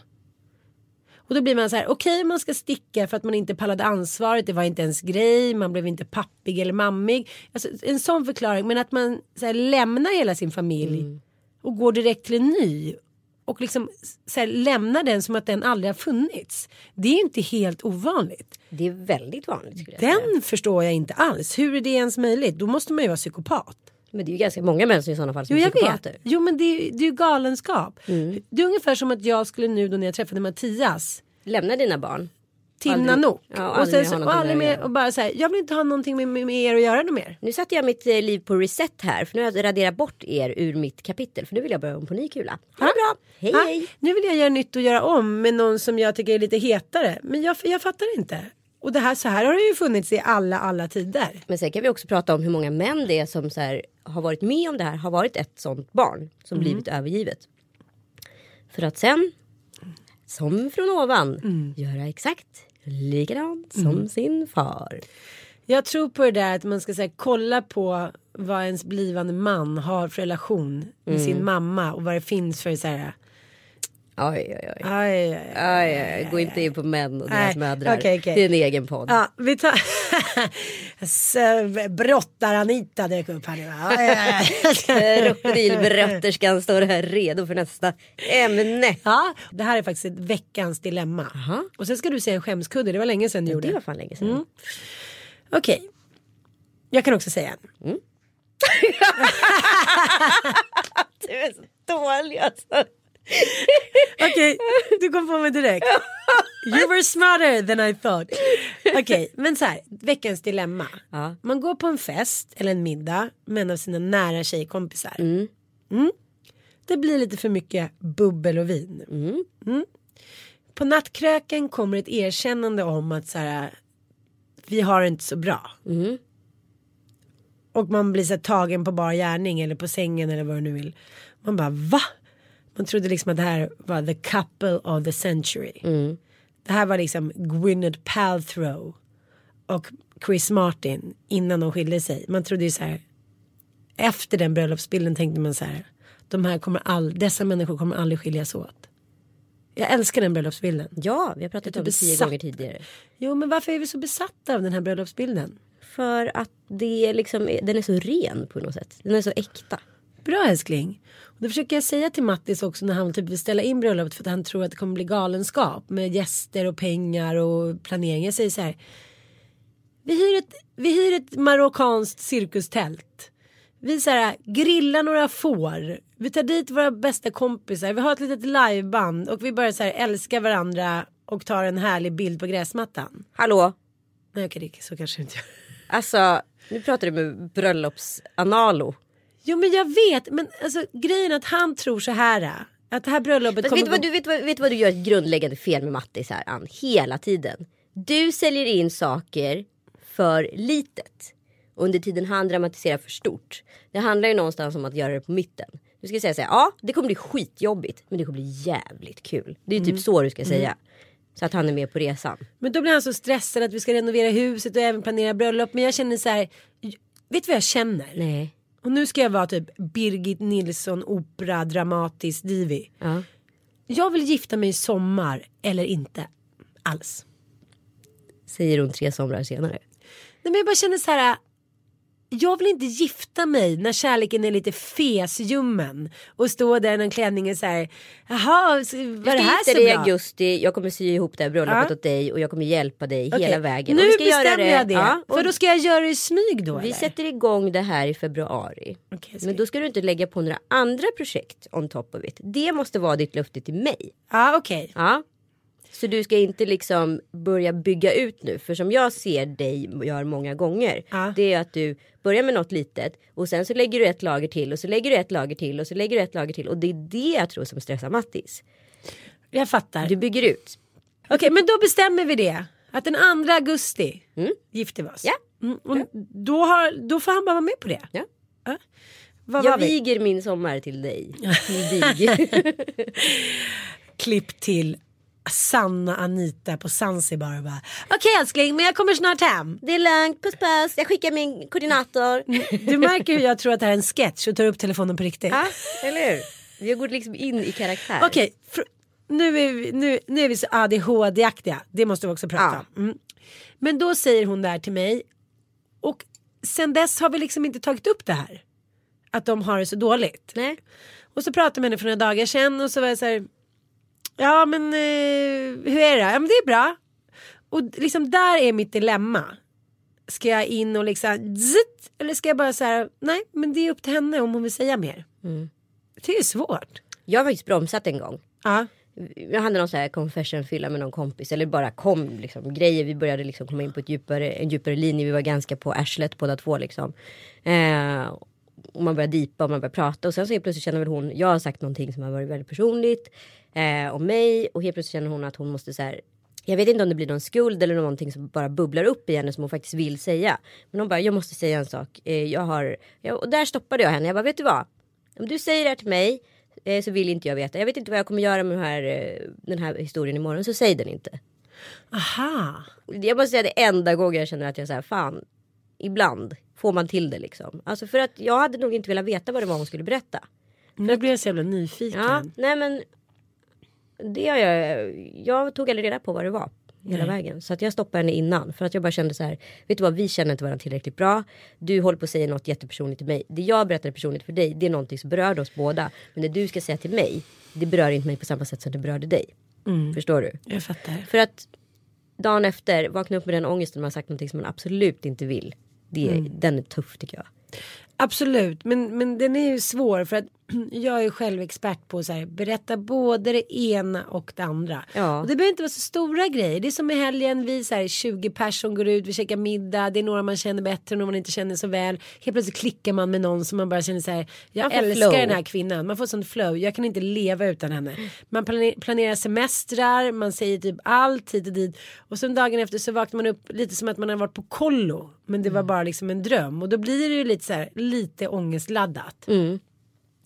Och då blir man så här, okej man ska sticka för att man inte pallade ansvaret, det var inte ens grej, man blev inte pappig eller mammig. Alltså, en sån förklaring, men att man så här, lämnar hela sin familj mm och går direkt till en ny. Och liksom här, lämnar den som att den aldrig har funnits. Det är ju inte helt ovanligt. Det är väldigt vanligt jag säga. Den förstår jag inte alls. Hur är det ens möjligt? Då måste man ju vara psykopat. Men det är ju ganska många män som i sådana fall som Jo är psykopater. vet. Jo men det är, det är ju galenskap. Det är ungefär som att jag skulle nu då när jag träffade Mattias Lämna dina barn. Till Aldrig- Nanook. ja, och sen så, och aldrig mer och bara säga jag vill inte ha någonting med, med, med er att göra något mer. Nu satte jag mitt eh, liv på reset här för nu har jag raderat bort er ur mitt kapitel för nu vill jag börja om på ny kula. Ha det bra, hej Ha? hej. Nu vill jag göra nytt och göra om med någon som jag tycker är lite hetare. Men jag, jag fattar inte. Och det här, så här har det ju funnits i alla, alla tider. Men sen kan vi också prata om hur många män det är som så här, har varit med om det här, har varit ett sånt barn som Mm. blivit övergivet. För att sen, som från ovan, Mm. göra exakt likadant som sin far. Jag tror på det där att man ska säga kolla på vad ens blivande man har för relation med Mm. sin mamma och vad det finns för så här. Oj, oj, oj. Aj, aj, aj. Aj, aj, gå inte in på män och deras Nej, mödrar. okej, okej. Det är en egen podd. Ja, vi tar... Brottar-Anita dök upp här nu. Aj, aj, aj. Krokodilbrötterskan står här redo för nästa ämne. Ja, det här är faktiskt ett veckans dilemma. Aha. Och sen ska du säga en skämskudde, det var länge sedan du gjorde. Det var fan länge sedan. Mm. Okej. Jag kan också säga en. Du är så dålig alltså. Okej, du kom på mig direkt. You were smarter than I thought. Okej, men så här, veckans dilemma. Ja. Man går på en fest eller en middag med en av sina nära tjejkompisar. Mm. Det blir lite för mycket bubbel och vin. Mm. På nattkröken kommer ett erkännande om att så här, vi har det inte så bra. Och man blir så här, tagen på bar gärning eller på sängen eller vad du nu vill. Man bara va? Man trodde liksom att det här var the couple of the century. Det här var liksom Gwyneth Paltrow och Chris Martin innan de skilde sig. Man trodde ju så här. Efter den bröllopsbilden tänkte man så här. De här kommer all, dessa människor kommer aldrig skiljas åt. Jag älskar den bröllopsbilden. Ja, vi har pratat om det tio gånger tidigare. Jo men varför är vi så besatta av den här bröllopsbilden? För att det liksom, den är så ren på något sätt. Den är så äkta. Bra älskling. Det försöker jag säga till Mattis också när han typ vill ställa in bröllopet för att han tror att det kommer bli galenskap med gäster och pengar och planering. Jag säger så här. Vi hyr ett, vi hyr ett marockanskt cirkustält. Vi så här, grillar några får. Vi tar dit våra bästa kompisar. Vi har ett litet liveband och vi börjar så här älska varandra och tar en härlig bild på gräsmattan. Hallå? Nej okej, så kanske inte gör. Alltså, nu pratar du med bröllopsanalo. Jo men jag vet, men alltså grejen att han tror så här. Att det här bröllopet Men kommer vet, vad, du, vet, vad, vet vad du gör ett grundläggande fel med Mattis här Ann? Hela tiden. Du säljer in saker för litet. Under tiden han dramatiserar för stort. Det handlar ju någonstans om att göra det på mitten. Du ska säga så här, ja det kommer bli skitjobbigt men det kommer bli jävligt kul. Det är ju typ så du ska säga. Så att han är med på resan. Men då blir han så stressad att vi ska renovera huset och även planera bröllop. Men jag känner så här. Vet du vad jag känner? Nej. Och nu ska jag vara typ Birgit Nilsson opera dramatisk divi. Ja. Jag vill gifta mig i sommar eller inte alls. Säger hon tre somrar senare. Nej, men jag bara känner så här. Jag vill inte gifta mig när kärleken är lite fesljummen och stå där i någon klänning och så här. Jaha, var det här så dig i bra? augusti, jag kommer sy ihop det här bröllopet Ja. åt dig och jag kommer hjälpa dig Okej, hela vägen. Nu bestämmer jag det. Ja, och För då ska jag göra det i smyg då vi eller? sätter igång det här i februari. Ska- Men då ska du inte lägga på några andra projekt on top of it. Det måste vara ditt löfte till mig. Ja okej. Ja. Så du ska inte liksom börja bygga ut nu. För som jag ser dig gör många gånger. Ja. Det är att du börjar med något litet. Och sen så lägger du ett lager till. Och så lägger du ett lager till. Och så lägger du ett lager till. Och det är det jag tror som stressar Mattis. Jag fattar. Du bygger ut. Okej men då bestämmer vi det. Att den 2 augusti gifter vi oss. Ja. Mm, och då, har, då får han bara vara med på det. Ja. Ja. Vad Jag vi? viger min sommar till dig. Klipp till Sanna Anita på Zanzibar och bara Okej älskling men jag kommer snart hem. det är lugnt, puss puss. Jag skickar min koordinator. Du märker hur jag tror att det här är en sketch och tar upp telefonen på riktigt. Ja, eller hur? Vi går liksom in i karaktär. Okej, fr- nu, är vi, nu, nu är vi så ADHD-aktiga. Det måste vi också prata om. Mm. Men då säger hon där till mig. Och sen dess har vi liksom inte tagit upp det här. Att de har det så dåligt. Nej. Och så pratade jag med henne för några dagar sedan och så var jag så här. Ja men eh, hur är det? Ja men det är bra. Och liksom där är mitt dilemma. Ska jag in och liksom zitt, eller ska jag bara säga nej men det är upp till henne om hon vill säga mer. Det är svårt. Jag har faktiskt bromsat en gång. Ja. Jag hade någon sån här confession fylla med någon kompis. Eller bara kom liksom grejer. Vi började liksom komma in på ett djupare, en djupare linje. Vi var ganska på arslet båda två liksom. Eh, och man började dipa och man började prata. Och sen så plötsligt känner väl hon. Jag har sagt någonting som har varit väldigt personligt. Eh, om mig. Och helt plötsligt känner hon att hon måste så här. Jag vet inte om det blir någon skuld eller någonting som bara bubblar upp i henne som hon faktiskt vill säga. Men hon bara, jag måste säga en sak. Eh, jag har, ja, och där stoppade jag henne. Jag bara, vet du vad? Om du säger det här till mig eh, så vill inte jag veta. Jag vet inte vad jag kommer göra med den här, eh, den här historien imorgon. Så säg den inte. Aha. Jag måste säga det enda gången jag känner att jag säger fan. Ibland får man till det liksom. Alltså för att jag hade nog inte velat veta vad det var hon skulle berätta. Nu blir jag så jävla nyfiken. Ja, nej men. Det jag. Jag tog aldrig reda på vad det var. Hela Nej. vägen. Så att jag stoppade henne innan. För att jag bara kände så här. Vet du vad, vi känner inte varandra tillräckligt bra. Du håller på att säga något jättepersonligt till mig. Det jag berättar personligt för dig. Det är någonting som berör oss båda. Men det du ska säga till mig. Det berör inte mig på samma sätt som det berörde dig. Förstår du? Jag fattar. För att dagen efter vakna upp med den ångesten man har sagt någonting som man absolut inte vill. Det, Den är tuff tycker jag. Absolut, men, men den är ju svår för att jag är själv expert på så här, berätta både det ena och det andra. Ja. Och det behöver inte vara så stora grejer. Det är som i helgen, vi så här, 20 personer går ut, vi käkar middag, det är några man känner bättre, några man inte känner så väl. Helt plötsligt klickar man med någon som man bara känner så här, jag älskar flow. den här kvinnan, man får sånt flow, jag kan inte leva utan henne. Man plane- planerar semestrar, man säger typ allt hit och dit. Och sen dagen efter så vaknar man upp lite som att man har varit på kollo. Men det var bara liksom en dröm. Och då blir det ju lite så här, lite ångestladdat.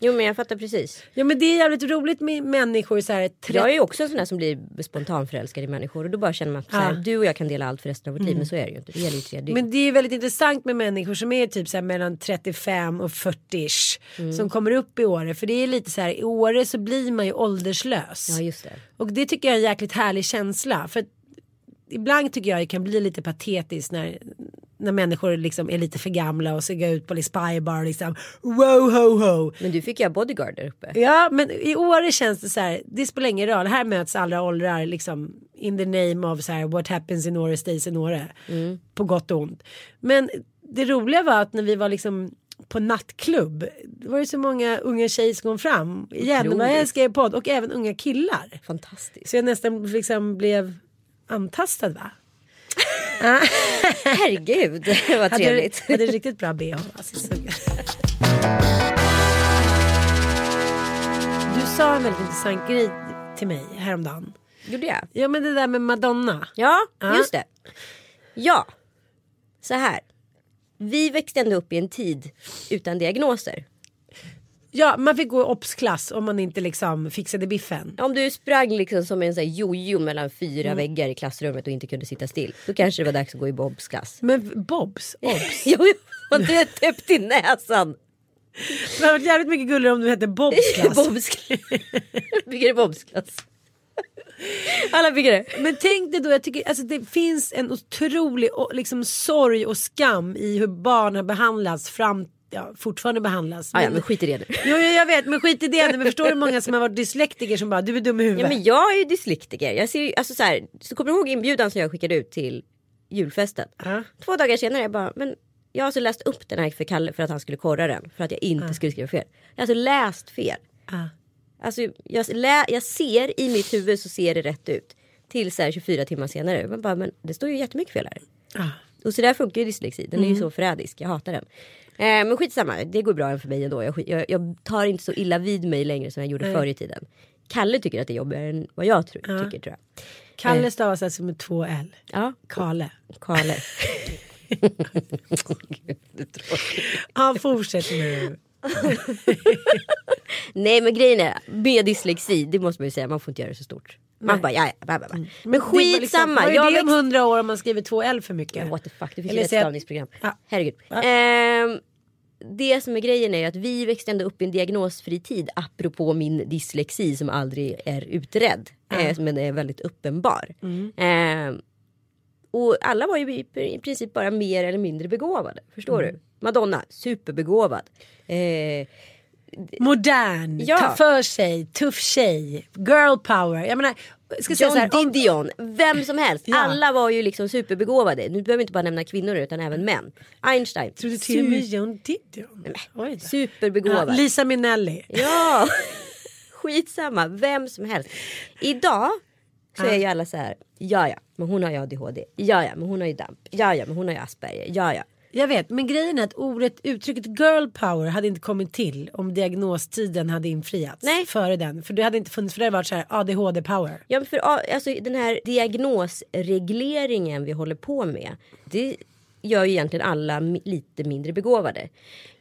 Jo men jag fattar precis. Ja men det är jävligt roligt med människor så här. tre- Jag är ju också en sån där som blir spontanförälskad i människor och då bara känner man att Ja. Mm. du och jag kan dela allt för resten av vårt liv men så är det ju inte. Det gäller ju tre dygn. Men det är väldigt intressant med människor som är typ så här mellan 35 och 40ish. Mm. Som kommer upp i Åre. För det är lite så här i Åre så blir man ju ålderslös. Ja just det. Och det tycker jag är en jäkligt härlig känsla. För ibland tycker jag det kan bli lite patetiskt när, när människor liksom är lite för gamla och ska gå ut på spy bar liksom. Wow ho ho. Men du fick ju bodyguard där uppe. Ja men i Åre känns det så här. Det spelar ingen roll. Här möts alla åldrar liksom. In the name of så här. What happens in Åre stays in Åre. På gott och ont. Men det roliga var att när vi var liksom på nattklubb. Då var det så många unga tjejer som kom fram. Igen. Vad älskar er podd. Och även unga killar. Fantastiskt. Så jag nästan liksom blev antastad va? Herregud vad Hade, trevligt. hade riktigt bra bh. Alltså, så... Du sa en väldigt intressant grej till mig häromdagen. Gjorde jag? Ja men det där med Madonna. Ja, Ja. just det. Ja, så här. Vi växte ändå upp i en tid utan diagnoser. Ja man fick gå i obs-klass om man inte liksom fixade biffen. Om du sprang liksom som en sån här jojo mellan fyra Mm. väggar i klassrummet och inte kunde sitta still. Då kanske det var dags att gå i Bobs Men Bobs, obs. Jo, jo, du är täppt i näsan. Det hade varit jävligt mycket gulligare om du hette Bobs-klass. Bobsklass. Bygger det Bobsklass. Alla bygger det. Men tänk dig då, jag tycker alltså det finns en otrolig liksom, sorg och skam i hur barn har behandlats fram, ja fortfarande behandlas. Ah, ja, men skit i det nu. Jo, jo jag vet men skit i det nu. Men förstår du hur många som har varit dyslektiker som bara du är dum i Ja, huvudet. men jag är ju dyslektiker. Jag ser ju, alltså så här, så kommer du ihåg inbjudan som jag skickade ut till julfesten? Ja. Två dagar senare jag bara, men jag har alltså läst upp den här för Kalle för att han skulle korra den. För att jag inte skulle skriva fel. Jag har alltså läst fel. Ja. Alltså jag, lä, jag ser i mitt huvud så ser det rätt ut. Till så här 24 timmar senare. Man bara, men det står ju jättemycket fel här. Ja. Och så där funkar ju dyslexi. Den är ju så förrädisk. Jag hatar den. Eh, men skitsamma, det går bra för mig ändå. Jag, jag, jag tar inte så illa vid mig längre som jag gjorde förr i tiden. Kalle tycker att det är jobbigare än vad jag tror, tycker tror jag. Kalle stavas alltså med två L. Ja, Kale. Kalle. Ja fortsätt nu. Nej men grejen är, med dyslexi, det måste man ju säga, man får inte göra det så stort. Man bara, ja, ja, bla, bla, bla. Men var skitsamma. Liksom, vad är det om hundra år om man skriver två L för mycket? What the fuck, det finns Eller ju ett stavningsprogram. Ja. Herregud. Ja. Ehm, det som är grejen är att vi växte ändå upp i en diagnosfri tid apropå min dyslexi som aldrig är utredd. eh, men är väldigt uppenbar. Mm. Ehm, och alla var ju i, i princip bara mer eller mindre begåvade. Förstår Mm. du? Madonna, superbegåvad. Eh, Modern, Ja. ta för sig, tuff tjej, girl power. Jag menar, ska säga så John här, Didion, vem som helst. Ja. Alla var ju liksom superbegåvade. Nu behöver vi inte bara nämna kvinnor utan även män. Einstein, Tror du till och med John Didion? Då. Ja, superbegåvad. Lisa Minnelli. Ja, skitsamma, vem som helst. Idag så är ju alla så här, ja ja, men hon har ju ADHD, ja ja, men hon har ju DAMP, ja ja, men hon har ju Asperger, ja ja. Jag vet, men grejen är att ordet, uttrycket girl power hade inte kommit till om diagnostiden hade infriats. Nej. Före den. För det hade inte funnits, för det hade varit så här ADHD power. Ja, men för alltså, den här diagnosregleringen vi håller på med. Det gör ju egentligen alla lite mindre begåvade.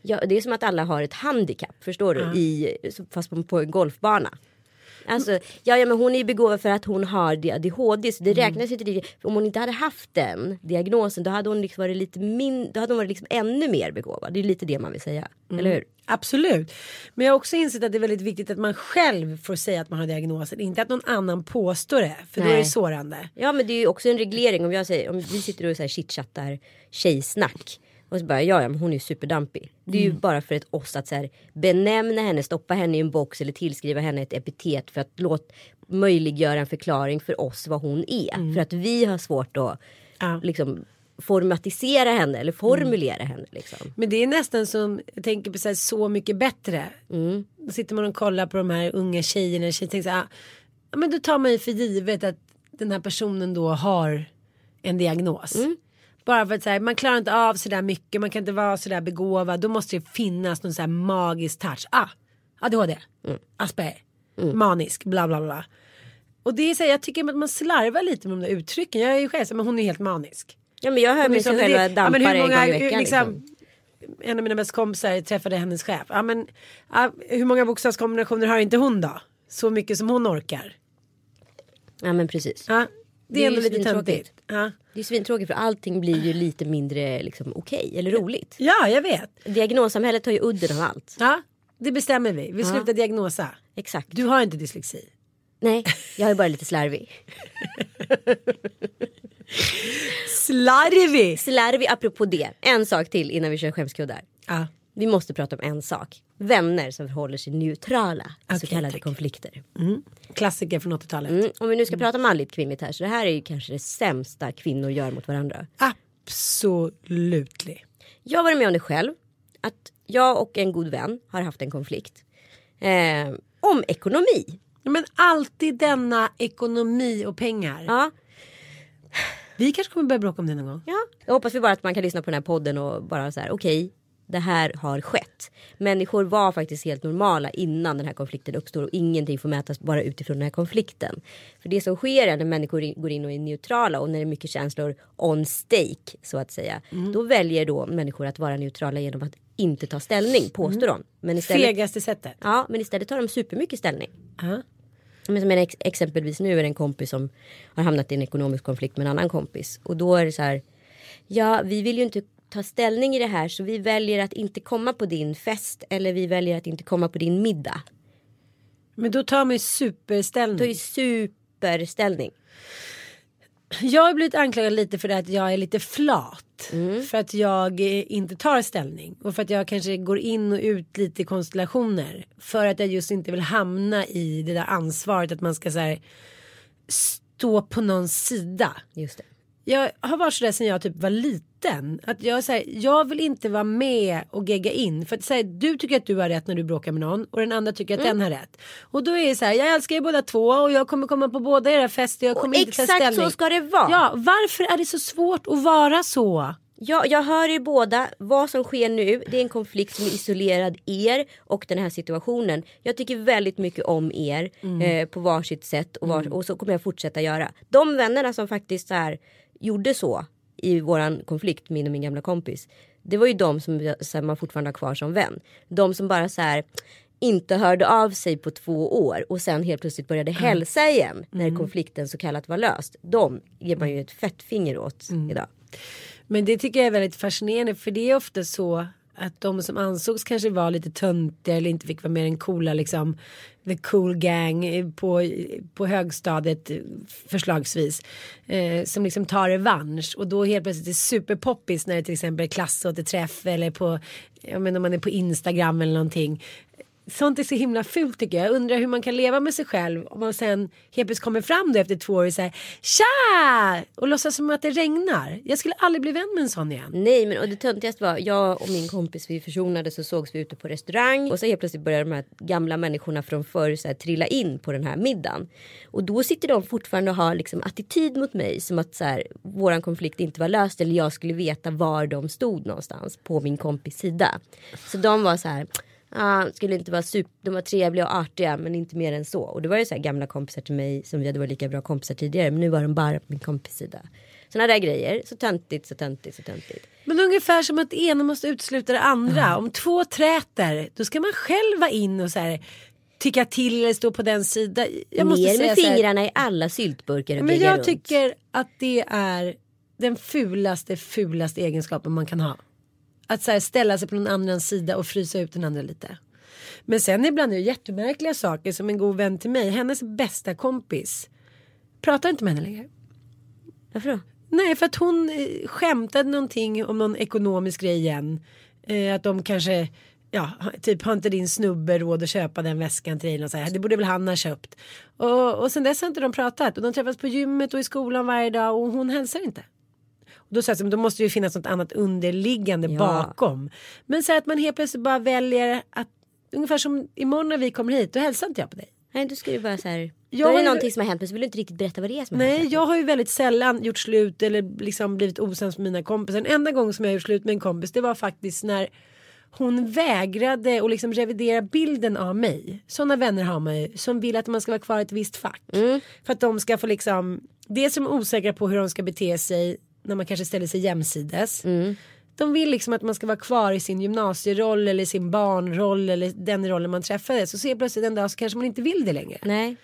Ja, det är som att alla har ett handikapp, förstår du? I, fast på, på en golfbana. Alltså, ja, ja men hon är ju begåvad för att hon har ADHD så det räknas inte riktigt. Om hon inte hade haft den diagnosen då hade hon liksom varit lite min, då hade hon varit liksom ännu mer begåvad. Det är lite det man vill säga. Eller hur? Absolut. Men jag har också insett att det är väldigt viktigt att man själv får säga att man har diagnosen. Inte att någon annan påstår det. För då är det Nej. sårande. Ja men det är ju också en reglering om, jag säger, om vi sitter och chitchattar tjejsnack. Och så bara ja, ja men hon är ju superdampig. Det är ju bara för ett oss att så här, benämna henne, stoppa henne i en box eller tillskriva henne ett epitet för att låt, möjliggöra en förklaring för oss vad hon är. För att vi har svårt att Ja. liksom formatisera henne eller formulera henne. Liksom. Men det är nästan som, jag tänker på så, här, så mycket bättre. Mm. Då sitter man och kollar på de här unga tjejerna. Tjejer tänker så här, ja, men då tar man ju för givet att den här personen då har en diagnos. Mm. Bara för att så här, man klarar inte av så där mycket, man kan inte vara så där begåvad. Då måste det finnas någon så här magisk touch. Ah, ADHD, Mm. Asperger, manisk, bla bla bla. Och det är så här, jag tycker att man slarvar lite med de där uttrycken. Jag är ju själv så här, men hon är helt manisk. Ja men jag hör mig som själva det- ja, dampar men hur en gång i veckan. liksom, Liksom. En av mina bästa kompisar träffade hennes chef. Ja, men, ja, hur många bokstavskombinationer har inte hon då? Så mycket som hon orkar. Ja men precis. Ja, det, Det är ändå lite töntigt. Ja. Det är svintråkigt för allting blir ju lite mindre liksom, okej eller roligt. ja, jag vet. Diagnossamhället tar ju udden av allt. Ja, det bestämmer vi. Vi slutar diagnosa. Exakt. Du har inte dyslexi. Nej, jag är bara lite slarvig. Slarvig! Slarvig apropå det. En sak till innan vi kör skämskuddar. Ja. Vi måste prata om en sak. Vänner som förhåller sig neutrala i så kallade tack. konflikter. Klassiker från 80-talet. Mm. Om vi nu ska prata manligt kvinnligt här så det här är ju kanske det sämsta kvinnor gör mot varandra. Absolutely. Jag har varit med om det själv. Att jag och en god vän har haft en konflikt. Eh, om ekonomi. Men alltid denna ekonomi och pengar. Ja, Vi kanske kommer börja bråka om det någon gång. ja. Jag hoppas vi bara att man kan lyssna på den här podden och bara så här okej. Det här har skett. Människor var faktiskt helt normala innan den här konflikten uppstår och ingenting får mätas bara utifrån den här konflikten. För det som sker är när människor går in och är neutrala och när det är mycket känslor on stake så att säga. Då väljer då människor att vara neutrala genom att inte ta ställning påstår de. Men istället, Fegaste sättet. ja, men istället tar de supermycket ställning. Ja. Men som ex- exempelvis nu är det en kompis som har hamnat i en ekonomisk konflikt med en annan kompis. Och då är det så här. Ja, vi vill ju inte ta ställning i det här så vi väljer att inte komma på din fest eller vi väljer att inte komma på din middag. Men då tar man ju superställning. Då är det superställning. Jag har blivit anklagad lite för det att jag är lite flat. Mm. För att jag inte tar ställning. Och för att jag kanske går in och ut lite i konstellationer. För att jag just inte vill hamna i det där ansvaret att man ska så här, stå på någons sida. Just det. Jag har varit sådär sen jag typ var liten. Att jag, så här, jag vill inte vara med och gegga in. För att så här, du tycker att du har rätt när du bråkar med någon. Och den andra tycker att Mm. den har rätt. Och då är det så här, jag älskar er båda två. Och jag kommer komma på båda era fester. Jag Och kommer inte ta exakt så ska det vara. Ja, varför är det så svårt att vara så? Ja, jag hör er båda. Vad som sker nu det är en konflikt som är isolerad er och den här situationen. Jag tycker väldigt mycket om er eh, på varsitt sätt och, var, och så kommer jag fortsätta göra. De vännerna som faktiskt så här, gjorde så i våran konflikt, min och min gamla kompis. Det var ju de som här, man fortfarande har kvar som vän. De som bara så här inte hörde av sig på två år och sen helt plötsligt började hälsa igen när konflikten så kallat var löst. De ger man ju ett fett finger åt idag. Men det tycker jag är väldigt fascinerande. För det är ofta så att de som ansågs kanske vara lite töntiga eller inte fick vara med i den coola liksom the cool gang på, på högstadiet förslagsvis. Eh, som liksom tar revansch och då helt plötsligt är superpoppis när det till exempel är klassåterträff eller på, ja men om man är på Instagram eller någonting. Sånt är så himla fult tycker jag. Jag undrar hur man kan leva med sig själv om man sen helt plötsligt kommer fram då efter två år och säger Tja! Och låtsas som att det regnar. Jag skulle aldrig bli vän med en sån igen. Nej men och det töntigaste var jag och min kompis vi försonades och sågs vi ute på restaurang och så helt plötsligt började de här gamla människorna från förr så här, trilla in på den här middagen. Och då sitter de fortfarande och har liksom attityd mot mig som att så här, våran konflikt inte var löst eller jag skulle veta var de stod någonstans på min kompis sida. Så de var så här Ah, skulle inte vara super, de var trevliga och artiga men inte mer än så. Och det var ju så här gamla kompisar till mig som vi hade varit lika bra kompisar tidigare. Men nu var de bara på min kompis sida. Sådana där grejer. Så töntigt, så töntigt, så töntigt. Men ungefär som att det ena måste utesluta det andra. Om två träter då ska man själv vara in och så här tycka till eller stå på den sidan. Jag måste Ner säga med så här, fingrarna i alla syltburkar och Men jag runt. tycker att det är den fulaste, fulaste egenskapen man kan ha. Att så här ställa sig på någon annans sida och frysa ut den andra lite. Men sen ibland är det jättemärkliga saker som en god vän till mig, hennes bästa kompis, pratar inte med henne längre. Varför då? Nej, för att hon eh, skämtade någonting om någon ekonomisk grej igen. Eh, att de kanske, ja, typ har inte din snubbe råd att köpa den väskan till dig? Och så här, det borde väl han ha köpt. Och, och sen dess har inte de pratat. Och de träffas på gymmet och i skolan varje dag och hon hälsar inte. Då, så här, då måste det ju finnas något annat underliggande Ja. bakom. Men så att man helt plötsligt bara väljer att ungefär som imorgon när vi kommer hit då hälsar inte jag på dig. Nej du ska ju bara så här. Jag då är det ju- någonting som har hänt men så vill du inte riktigt berätta vad det är som har Nej, hänt. jag har ju väldigt sällan gjort slut eller liksom blivit osams med mina kompisar. Den enda gången som jag gjort slut med en kompis det var faktiskt när hon vägrade att liksom revidera bilden av mig. Sådana vänner har man ju som vill att man ska vara kvar i ett visst fack. För att de ska få liksom, dels de osäkra på hur de ska bete sig när man kanske ställer sig jämsides. De vill liksom att man ska vara kvar i sin gymnasieroll eller sin barnroll eller den rollen man träffade. Så ser plötsligt en dag så kanske man inte vill det längre. Nej.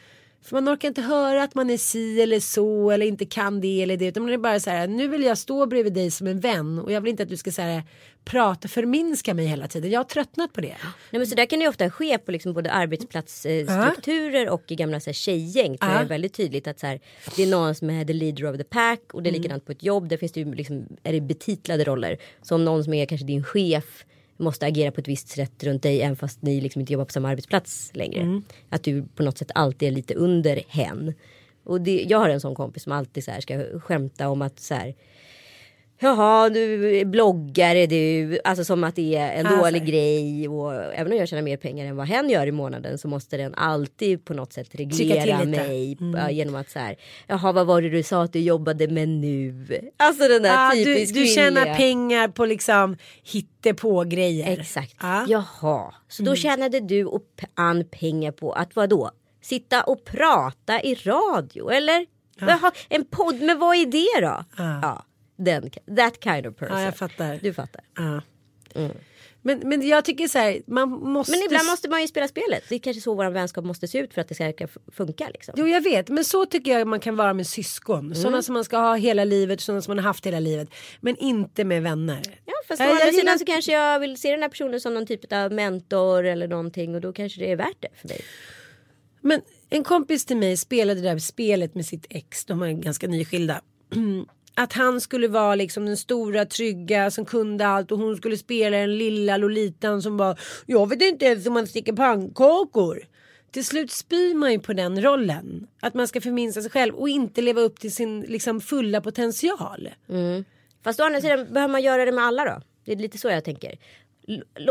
För man orkar inte höra att man är si eller så eller inte kan det eller det. Utan man är bara så här, nu vill jag stå bredvid dig som en vän och jag vill inte att du ska så här, prata, förminska mig hela tiden. Jag har tröttnat på det. Nej, men så där kan det ju ofta ske på liksom både arbetsplatsstrukturer och i gamla så här, tjejgäng. Ja. det är väldigt tydligt att så här, det är någon som är the leader of the pack och det är likadant på ett jobb. Där finns det ju liksom, är det betitlade roller. Så om någon som är kanske din chef måste agera på ett visst sätt runt dig även fast ni liksom inte jobbar på samma arbetsplats längre. Att du på något sätt alltid är lite under hen. Och det, jag har en sån kompis som alltid så ska skämta om att så här Jaha, du är bloggare du. Alltså som att det är en Alltså. dålig grej. Och även om jag tjänar mer pengar än vad hen gör i månaden så måste den alltid på något sätt reglera mig. äh, Genom att så här, jaha vad var det du sa att du jobbade med nu? Alltså den där du, typiskt du tjänar kvinnliga. pengar på liksom hittepå grejer. Exakt. Ja. Jaha, så Mm. då tjänade du och Ann pengar på att vad då? Sitta och prata i radio eller? Jaha, en podd, men vad är det då? Ja, den, that kind of person. Ja, jag fattar. Du fattar. Ja. Men, men jag tycker så här, man måste... Men ibland måste man ju spela spelet. Det är kanske så vår vänskap måste se ut för att det ska funka. Liksom. Jo jag vet men så tycker jag man kan vara med syskon. Mm. Sådana som man ska ha hela livet, sådana som man har haft hela livet. Men inte med vänner. Ja, fast å andra gillar- sidan så kanske jag vill se den här personen som någon typ av mentor eller någonting och då kanske det är värt det för mig. Men en kompis till mig spelade det där spelet med sitt ex. De är ganska nyskilda. Att han skulle vara liksom den stora trygga som kunde allt och hon skulle spela den lilla Lolitan som bara Jag vet inte ens hur man sticker pannkakor. Till slut spyr man ju på den rollen. Att man ska förminska sig själv och inte leva upp till sin liksom fulla potential. Mm. Fast å andra sidan behöver man göra det med alla då? Det är lite så jag tänker.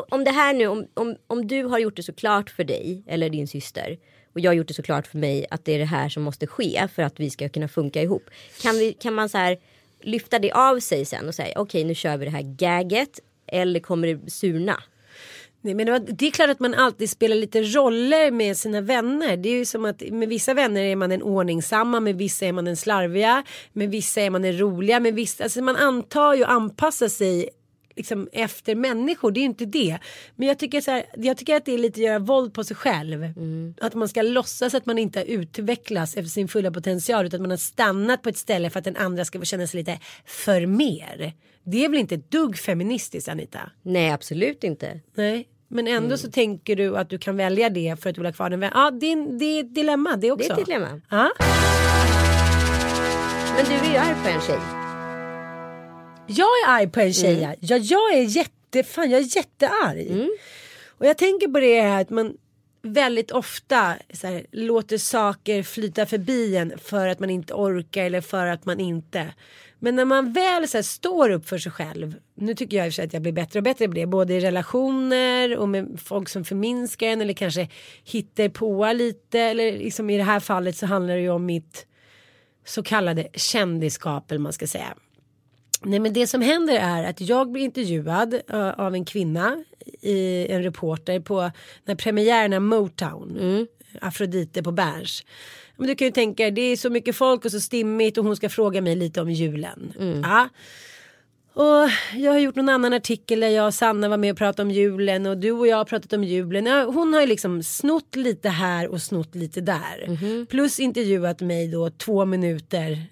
Om det här nu, om, om, om du har gjort det så klart för dig eller din syster och jag har gjort det så klart för mig att det är det här som måste ske för att vi ska kunna funka ihop. Kan, vi, kan man så här lyfta det av sig sen och säga okej nu kör vi det här gaget eller kommer det surna? Nej, men det var- det är klart att man alltid spelar lite roller med sina vänner. Det är ju som att med vissa vänner är man den ordningsamma, med vissa är man den slarviga, med vissa är man den roliga, med vissa, alltså man antar ju och anpassar sig liksom efter människor, det är ju inte det. Men jag tycker, så här, jag tycker att det är lite att göra våld på sig själv. Att man ska låtsas att man inte har utvecklats efter sin fulla potential utan att man har stannat på ett ställe för att den andra ska få känna sig lite för mer. Det är väl inte ett dugg feministiskt Anita? Nej absolut inte. Nej. Men ändå Mm. så tänker du att du kan välja det för att du vill ha kvar den. Ja, det är, det är ett dilemma det Det också. är ett dilemma. Ja. Men du är ju arg på en tjej. Jag är arg på en tjej. Mm. Ja, jag är jättefan, jag är jättearg. Mm. Och jag tänker på det här att man väldigt ofta så här, låter saker flyta förbi en för att man inte orkar eller för att man inte. Men när man väl så här, står upp för sig själv. Nu tycker jag i och för sig att jag blir bättre och bättre på det. Både i relationer och med folk som förminskar en eller kanske hittar på lite. Eller liksom i det här fallet så handlar det ju om mitt så kallade kändisskap eller man ska säga. Nej men det som händer är att jag blir intervjuad uh, av en kvinna, i, en reporter på när premiären av Motown, Afrodite på Berns. Men du kan ju tänka det är så mycket folk och så stimmigt och hon ska fråga mig lite om julen. Ja. Och jag har gjort någon annan artikel där jag och Sanna var med och pratade om julen och du och jag har pratat om julen. Hon har ju liksom snott lite här och snott lite där. Plus intervjuat mig då två minuter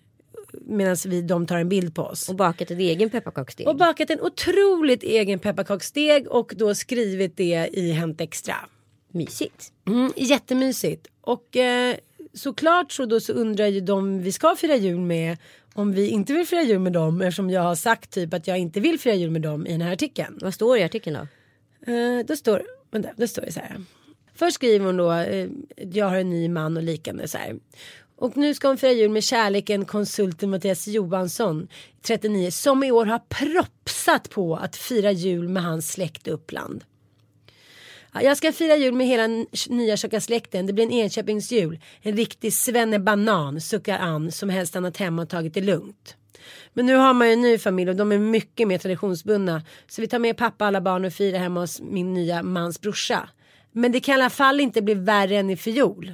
medan vi, de tar en bild på oss. Och bakat ett egen pepparkaksdeg. Och bakat en otroligt egen pepparkaksdeg och då skrivit det i Hänt Extra. Mysigt. Mm, jättemysigt. Och eh, såklart så då så undrar ju de vi ska fira jul med om vi inte vill fira jul med dem eftersom jag har sagt typ att jag inte vill fira jul med dem i den här artikeln. Vad står i artikeln då? Eh, då står, vänta, då står det så här. Först skriver hon då, eh, jag har en ny man och liknande så här. Och nu ska hon fira jul med kärleken konsulten Mattias Johansson, 39, som i år har propsat på att fira jul med hans släkt i Uppland. Jag ska fira jul med hela nya tjocka släkten. Det blir en Enköpingsjul. En riktig svennebanan, suckar Ann som helst stannat hemma och tagit det lugnt. Men nu har man ju en ny familj och de är mycket mer traditionsbundna. Så vi tar med pappa, alla barn och firar hemma hos min nya mans brorsa. Men det kan i alla fall inte bli värre än i fjol.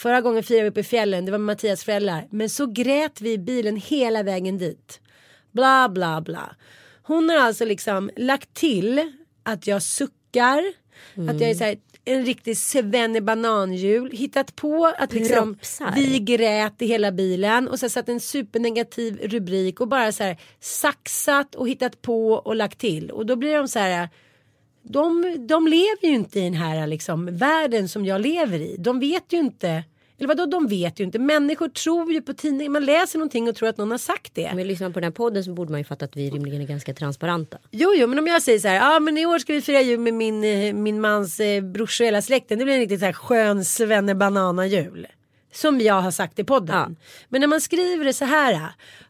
Förra gången firade vi uppe i fjällen, det var med Mattias föräldrar. Men så grät vi i bilen hela vägen dit. Bla bla bla. Hon har alltså liksom lagt till att jag suckar. Att jag är så här, en riktig svennebananjul. Hittat på att liksom, Propsar. vi grät i hela bilen. Och så satt en supernegativ rubrik och bara så här saxat och hittat på och lagt till. Och då blir de så här de, de lever ju inte i den här liksom, världen som jag lever i. De vet ju inte. Eller vadå de vet ju inte. Människor tror ju på tidningen. Man läser någonting och tror att någon har sagt det. Om vi lyssnar på den här podden så borde man ju fatta att vi rimligen är ganska transparenta. Jo, jo, men om jag säger så här. Ja, ah, men i år ska vi fira jul med min, eh, min mans eh, brorsa och hela släkten. Det blir en riktigt så här skön svennebanana-jul. Som jag har sagt i podden. Ja. Men när man skriver det så här.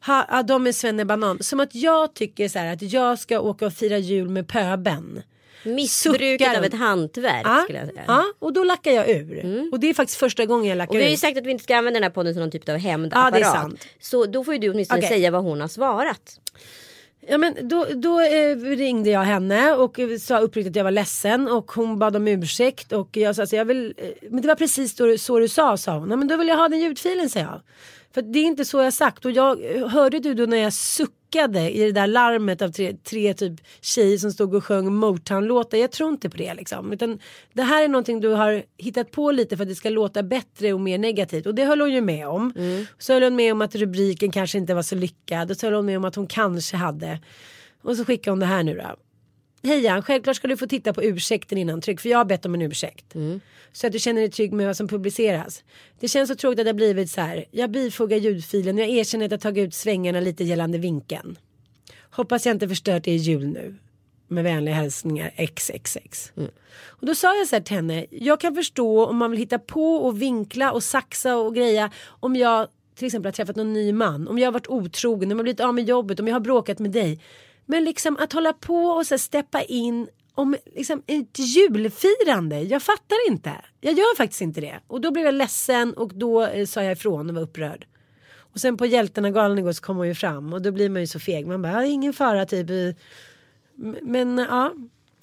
Ha, ja, de är svennebanan. Som att jag tycker så här att jag ska åka och fira jul med pöben. Missbruket Suckar. av ett hantverk Ja, skulle jag säga. ja, och då lackar jag ur. Och det är faktiskt första gången jag lackar Och vi har ju ur. sagt att vi inte ska använda den här podden som någon typ av hämndapparat. Ja, det är sant. Så då får ju du åtminstone Okej. säga vad hon har svarat. Ja, men då då eh, ringde jag henne och eh, sa uppriktigt att jag var ledsen och hon bad om ursäkt och jag sa alltså, jag vill, eh, men det var precis då, så du sa sa hon. Ja, men då vill jag ha den ljudfilen sa jag. För det är inte så jag sagt och jag hörde du då när jag suckade i det där larmet av tre, tre typ tjejer som stod och sjöng Motown-låtar. Jag tror inte på det liksom. Utan det här är någonting du har hittat på lite för att det ska låta bättre och mer negativt. Och det höll hon ju med om. Så höll hon med om att rubriken kanske inte var så lyckad. Och så höll hon med om att hon kanske hade. Och så skickade hon det här nu då. Hej Jan, självklart ska du få titta på ursäkten innan tryck för jag har bett om en ursäkt. Så att du känner dig trygg med vad som publiceras. Det känns så tråkigt att det har blivit så här. Jag bifogar ljudfilen och jag erkänner att jag tagit ut svängarna lite gällande vinkeln. Hoppas jag inte förstört er jul nu. Med vänliga hälsningar XXX. Och då sa jag så här till henne. Jag kan förstå om man vill hitta på och vinkla och saxa och greja. Om jag till exempel har träffat någon ny man. Om jag har varit otrogen, om jag har blivit av med jobbet, om jag har bråkat med dig. Men liksom att hålla på och så steppa in om liksom ett julfirande. Jag fattar inte. Jag gör faktiskt inte det. Och då blev jag ledsen och då eh, sa jag ifrån och var upprörd. Och sen på Hjältarna galan igår så kom hon ju fram och då blir man ju så feg. Man bara, "Ja, ingen fara typ. Men ja.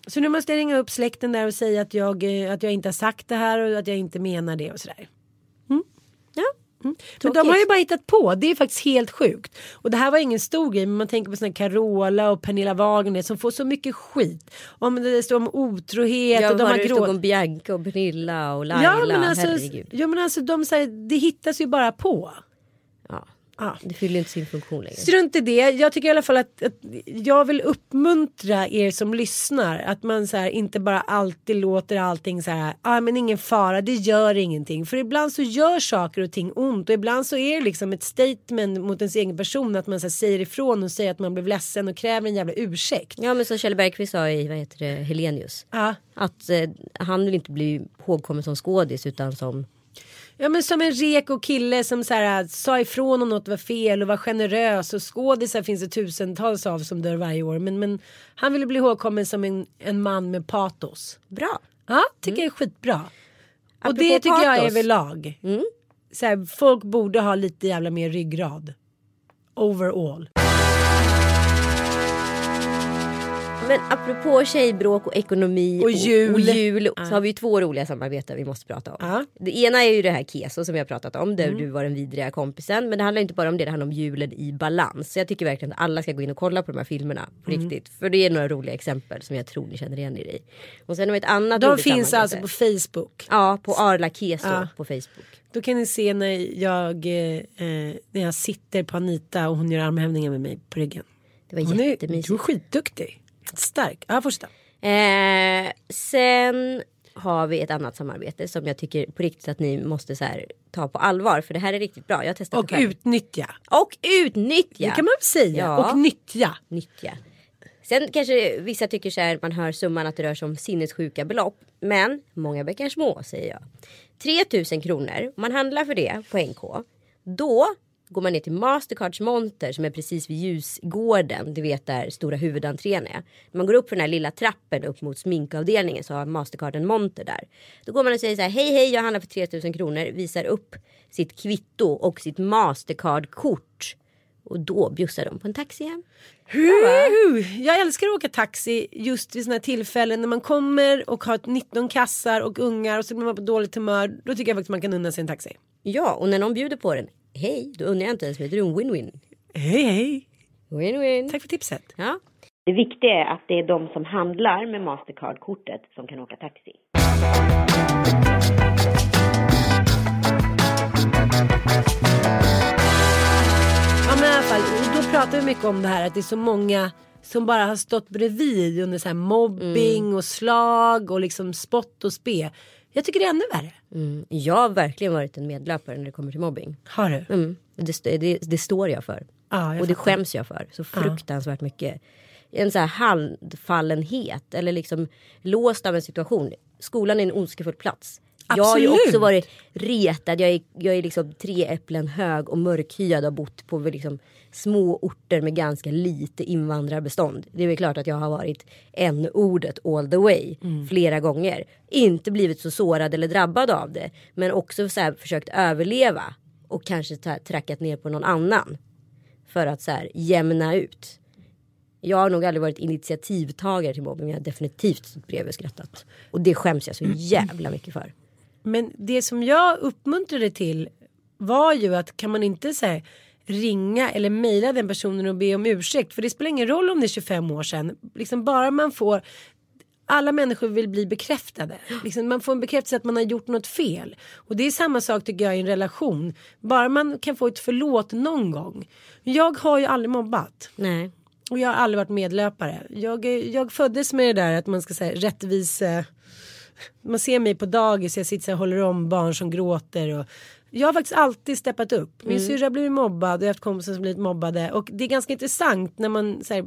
Så nu måste jag ringa upp släkten där och säga att jag, eh, att jag inte har sagt det här och att jag inte menar det och sådär. Ja. Men de har ju bara hittat på. Det är faktiskt helt sjukt. Och det här var ingen stor grej. Men man tänker på här Carola och Pernilla Wagner som får så mycket skit. Om det står om otrohet Jag och de har gråt. om Bianca och Pernilla och Laila. Ja men alltså, Herregud. ja, men alltså de säger det hittas ju bara på. Ja. Det fyller inte sin funktion längre. Strunt i det. Jag tycker i alla fall att, att jag vill uppmuntra er som lyssnar. Att man så här, inte bara alltid låter allting så här. Ah, men ingen fara, det gör ingenting. För ibland så gör saker och ting ont. Och ibland så är det liksom ett statement mot ens egen person. Att man så här, säger ifrån och säger att man blev ledsen och kräver en jävla ursäkt. Ja men som Kjell Bergqvist sa i vad heter det, Helenius. Ja. Att eh, han vill inte bli ihågkommen som skådis utan som Ja men som en reko kille som så här, sa ifrån om något var fel och var generös och skådisar finns det tusentals av som dör varje år. Men, men han ville bli ihågkommen som en, en man med patos. bra. Ja, tycker jag är skitbra. och Mm. Apropå det tycker jag är patos. Mm. överlag. Så här, folk borde ha lite jävla mer ryggrad. Overall. Men apropå tjejbråk och ekonomi Och jul. och jul så har vi ju två roliga samarbeten vi måste prata om. Ja. Mm. Det ena är ju det här Keso som vi har pratat om där du var den vidriga kompisen. Men det handlar inte bara om det, det handlar om julen i balans. Så jag tycker verkligen att alla ska gå in och kolla på de här filmerna på Mm. riktigt. För det är några roliga exempel som jag tror ni känner igen er i. Och sen har vi ett annat De finns alltså på Facebook. Ja, på Arla Keso Ja. på Facebook. Då kan ni se när jag, eh, när jag sitter på Anita och hon gör armhävningar med mig på ryggen. Det var Hon är, jättemysigt. du är skitduktig. Stark. Ja, fortsätta. Eh, sen har vi ett annat samarbete som jag tycker på riktigt att ni måste så här, ta på allvar. För det här är riktigt bra. Jag testat Och utnyttja. Och utnyttja. Det kan man väl säga. Ja. Och nyttja. Nyttja. Sen kanske vissa tycker så här, man hör summan att det rör sig om sinnessjuka belopp. Men många bäckar små säger jag. 3000 kronor, om man handlar för det på NK, då går man ner till Mastercards monter som är precis vid ljusgården, du vet där stora huvudentrén är. När man går upp för den här lilla trappen upp mot sminkavdelningen så har Mastercard en monter där. Då går man och säger så här, hej hej jag handlar för 3000 kronor, visar upp sitt kvitto och sitt Mastercard-kort. Och då bjussar de på en taxi hem. Jag älskar att åka taxi just vid såna här tillfällen när man kommer och har 19 kassar och ungar och så blir man på dåligt humör. Då tycker jag faktiskt man kan unna sig en taxi. Ja, och när någon bjuder på den, hej, då undrar jag inte ens, vet du, en win-win. Hej hej! Win-win. Tack för tipset. Ja. Det viktiga är att det är de som handlar med Mastercard-kortet som kan åka taxi. Ja men i alla fall, då pratar vi mycket om det här att det är så många som bara har stått bredvid under så här mobbing och slag och liksom spott och spe. Jag tycker det är ännu värre. Mm. Jag har verkligen varit en medlöpare när det kommer till mobbing. Har du? Mm. Det, det, det står jag för. Ja, jag och det fattar. skäms jag för så fruktansvärt mycket. En så här handfallenhet eller liksom låst av en situation. Skolan är en ondskefull plats. Jag har ju också varit retad. Jag är, jag är liksom tre äpplen hög och mörkhyad och bott på liksom små orter med ganska lite invandrarbestånd. Det är väl klart att jag har varit en ordet all the way flera gånger. Inte blivit så sårad eller drabbad av det. Men också så här försökt överleva. Och kanske ta- trackat ner på någon annan. För att så här jämna ut. Jag har nog aldrig varit initiativtagare till mobbning. men Jag har definitivt stått bredvid och skrattat. Och det skäms jag så jävla mycket för. Men det som jag uppmuntrade till var ju att kan man inte säga ringa eller mejla den personen och be om ursäkt. För det spelar ingen roll om det är 25 år sedan. Liksom bara man får alla människor vill bli bekräftade. Liksom man får en bekräftelse att man har gjort något fel. Och det är samma sak tycker jag i en relation. Bara man kan få ett förlåt någon gång. Jag har ju aldrig mobbat. Nej. Och jag har aldrig varit medlöpare. Jag, jag föddes med det där att man ska säga rättvise. Man ser mig på dagis, jag sitter så här och håller om barn som gråter. Och jag har faktiskt alltid steppat upp. Min syrra har blivit mobbad och jag har haft kompisar som blivit mobbade. Och det är ganska intressant när man så här,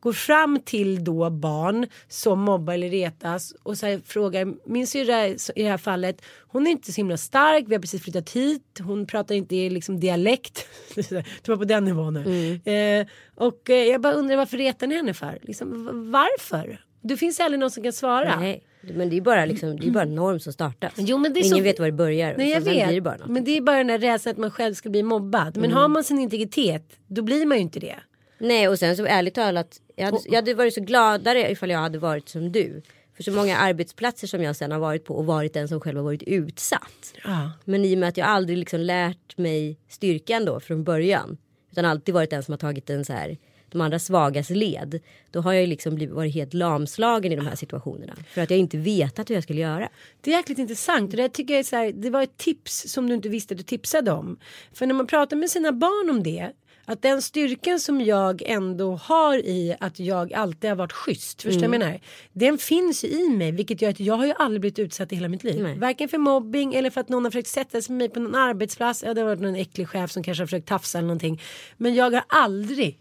går fram till då barn som mobbar eller retas och så här frågar min syrra i det här fallet hon är inte så himla stark vi har precis flyttat hit hon pratar inte liksom dialekt det var på den nivån nu eh, och eh, jag bara undrar varför retar ni henne för liksom, varför det finns aldrig någon som kan svara Nej. Men det är bara liksom, det är bara en norm som startas. Jo, men det är Ingen så- vet var det börjar. Nej jag blir det vet. bara något. Men det är bara den där rädslan att man själv ska bli mobbad. Men har man sin integritet då blir man ju inte det. Nej och sen så ärligt talat. Jag hade, jag hade varit så gladare ifall jag hade varit som du. För så många arbetsplatser som jag sen har varit på och varit den som själv har varit utsatt. Ja. Men i och med att jag aldrig liksom lärt mig styrkan då från början. Utan alltid varit den som har tagit den så här de andra svagas led. Då har jag ju liksom blivit, varit helt lamslagen i de här situationerna. För att jag inte vetat hur jag skulle göra. Det är jäkligt intressant. Och det, tycker jag är så här, det var ett tips som du inte visste att du tipsade om. För när man pratar med sina barn om det. Att den styrkan som jag ändå har i att jag alltid har varit schysst. Förstår vad jag menar? Den finns ju i mig. Vilket gör att jag har ju aldrig blivit utsatt i hela mitt liv. Nej. Varken för mobbing eller för att någon har försökt sätta sig med mig på någon arbetsplats. Ja det har varit någon äcklig chef som kanske har försökt tafsa eller någonting. Men jag har aldrig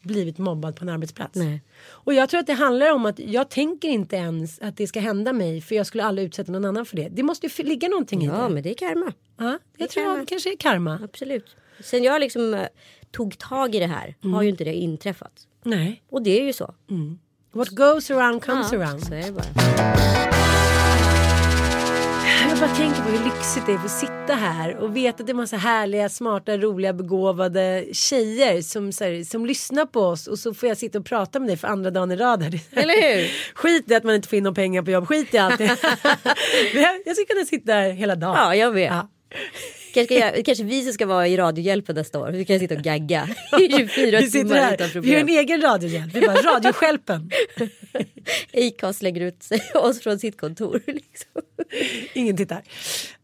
blivit mobbad på en arbetsplats. Nej. Och jag tror att det handlar om att jag tänker inte ens att det ska hända mig för jag skulle aldrig utsätta någon annan för det. Det måste ju ligga någonting i Ja det. men det är karma. Ja, jag är tror karma. det kanske är karma. Absolut. Sen jag liksom eh, tog tag i det här har ju inte det inträffat. Nej. Och det är ju så. What goes around comes Ja, around. Så är det bara. Jag bara tänker på hur lyxigt det är att få sitta här och veta att det är massa härliga, smarta, roliga, begåvade tjejer som, här, som lyssnar på oss och så får jag sitta och prata med dig för andra dagen i rad. här. Eller hur? Skit i att man inte får in någon pengar på jobb, skit i allt jag, ska kunna sitta här hela dagen. Ja, jag vet. Ja. Kanske, jag, kanske vi ska vara i Radiohjälpen nästa år. Vi kan sitta och gagga i 24 Vi timmar här, utan vi gör en problem. egen radiohjälp, vi bara radiostjälpen. Acast lägger ut oss från sitt kontor. Liksom. Ingen tittar.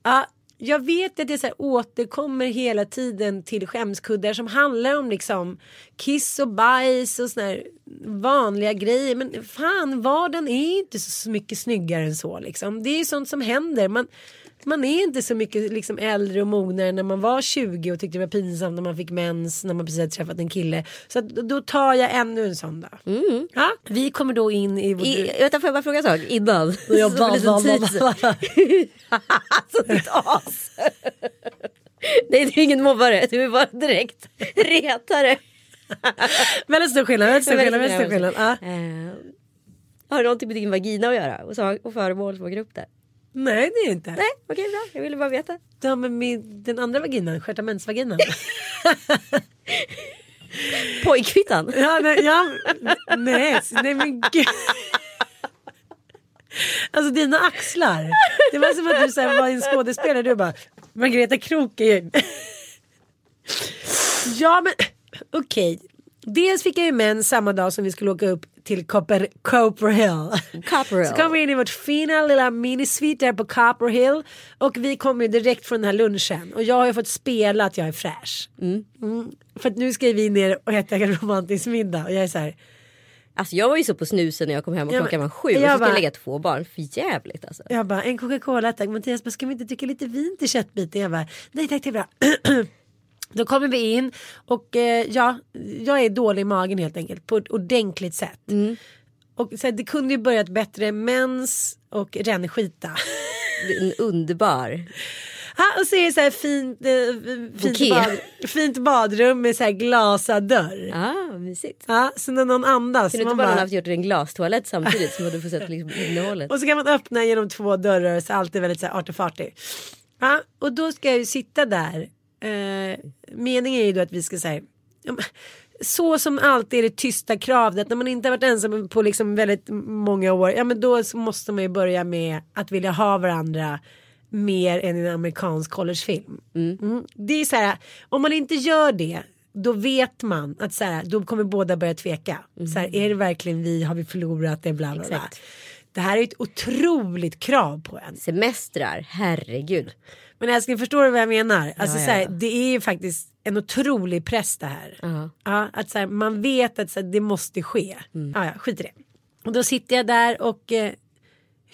Ja, jag vet att det så här återkommer hela tiden till skämskuddar som handlar om liksom kiss och bajs och såna här vanliga grejer. Men fan, vardagen är inte så mycket snyggare än så liksom. Det är ju sånt som händer. Man, man är inte så mycket liksom äldre och mognare när man var 20 och tyckte det var pinsamt när man fick mens när man precis hade träffat en kille. Så att, då tar jag ännu en sån dag. Ja, vi kommer då in i vår... I, vänta, får jag bara fråga en sak innan? Ja, Som va, en liten va, va, teaser. va, va. alltså ditt as. Nej det är ingen mobbare, du är bara direkt retare. Väldigt stor skillnad, väldigt stor skillnad. Väldigt stor skillnad. Ja. Eh, har det någonting med din vagina att göra och, så, och föremål som åker upp där? Nej det är inte. Nej okej bra, jag ville bara veta. Har med min, den andra vaginan, stjärtamentsvaginan. Pojkfittan. ja, nej, ja, nej, nej men gud. Alltså dina axlar. Det var som att du så här, var en skådespelare. Du bara Margareta Krook är ju... ja men okej. Dels fick jag ju mens samma dag som vi skulle åka upp till Copper, Copper Hill. Copperhill. Så kom vi in i vårt fina lilla minisvit där på Copper Hill. Och vi kom ju direkt från den här lunchen. Och jag har ju fått spela att jag är fräsch. Mm. För att nu ska vi ner och äta en romantisk middag. Och jag är så här. Alltså jag var ju så på snusen när jag kom hem och Ja, klockan var sju och så jag bara- jag lägga två barn. För jävligt alltså. Jag bara en Coca-Cola tack. Mattias bara ska vi inte dricka lite vin till köttbiten? Jag bara nej tack det är bra. Då kommer vi in och eh, ja, jag är dålig i magen helt enkelt på ett ordentligt sätt. Och så här, det kunde ju börjat bättre mens och rännskita. Underbar. Ha, och så är det så här fint, eh, fint, Bouquet. bad, fint badrum med så här glasad dörr. Ah, mysigt. Ja, så när någon andas. Kunde inte bara någon haft gjort en glastoalett samtidigt som du får sett liksom innehållet. och så kan man öppna genom två dörrar så allt är väldigt så här artefarty. Ja, och då ska jag ju sitta där. Eh, meningen är ju då att vi ska säga så som alltid är det tysta kravet när man inte har varit ensam på liksom väldigt många år. Ja men då måste man ju börja med att vilja ha varandra mer än en amerikansk collegefilm. Mm. Det är så här om man inte gör det då vet man att så här, då kommer båda börja tveka. Så här, är det verkligen vi? Har vi förlorat det? Bla, bla, bla. Exakt. Det här är ett otroligt krav på en. Semestrar, herregud. Men älskling förstår du vad jag menar? Alltså, Ja, här, ja. det är ju faktiskt en otrolig press det här. Ja. Ja, att så här, man vet att så här, det måste ske. Mm. Ja, ja, skit i det. Och då sitter jag där och eh,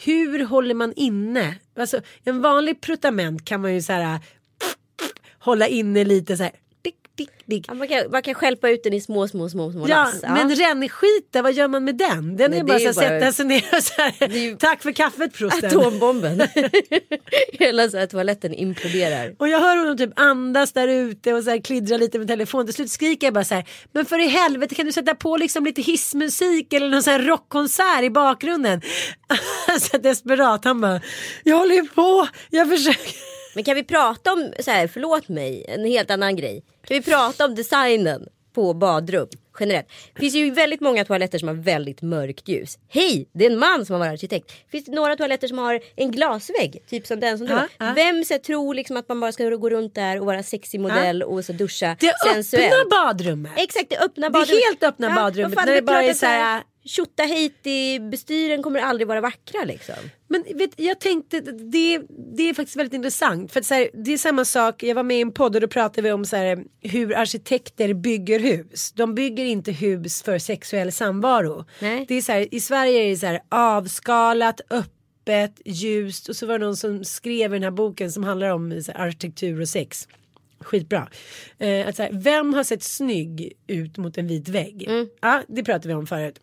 hur håller man inne? Alltså, en vanlig prutament kan man ju så här hålla inne lite så här. Dick. Ja, man, kan, man kan stjälpa ut den i små, små, små, små Ja, lass. men rännskita, vad gör man med den? Den Nej, är bara bara- sätta sig ner och så här, är ju- tack för kaffet prosten. Atombomben. Hela så här, toaletten imploderar. Och jag hör honom typ andas där ute och så här kliddra lite med telefonen. Till slut skriker jag bara så här. Men för i helvete kan du sätta på liksom lite hissmusik eller någon sån här rockkonsert i bakgrunden. så desperat. Han bara. Jag håller ju på. Jag försöker. Men kan vi prata om, så här, förlåt mig, en helt annan grej. Kan vi prata om designen på badrum generellt? Det finns ju väldigt många toaletter som har väldigt mörkt ljus. Hej, det är en man som har varit arkitekt. Finns det några toaletter som har en glasvägg, typ som den som du Ja, har? ja. Vem så här, tror liksom att man bara ska gå runt där och vara sexig modell och så duscha Det sensuellt? öppna badrummet. Exakt, det öppna Det badrummet. helt öppna badrummet, fan, när det är bara är så här- Tjottahejti bestyren kommer aldrig vara vackra liksom. Men vet, jag tänkte det, det är faktiskt väldigt intressant. För att så här, det är samma sak. Jag var med i en podd och då pratade vi om så här, hur arkitekter bygger hus. De bygger inte hus för sexuell samvaro. Nej. Det är så här, I Sverige är det så här avskalat, öppet, ljust. Och så var det någon som skrev i den här boken som handlar om så här, arkitektur och sex. Skitbra. Eh, att så vem har sett snygg ut mot en vit vägg? Ja, det pratade vi om förut.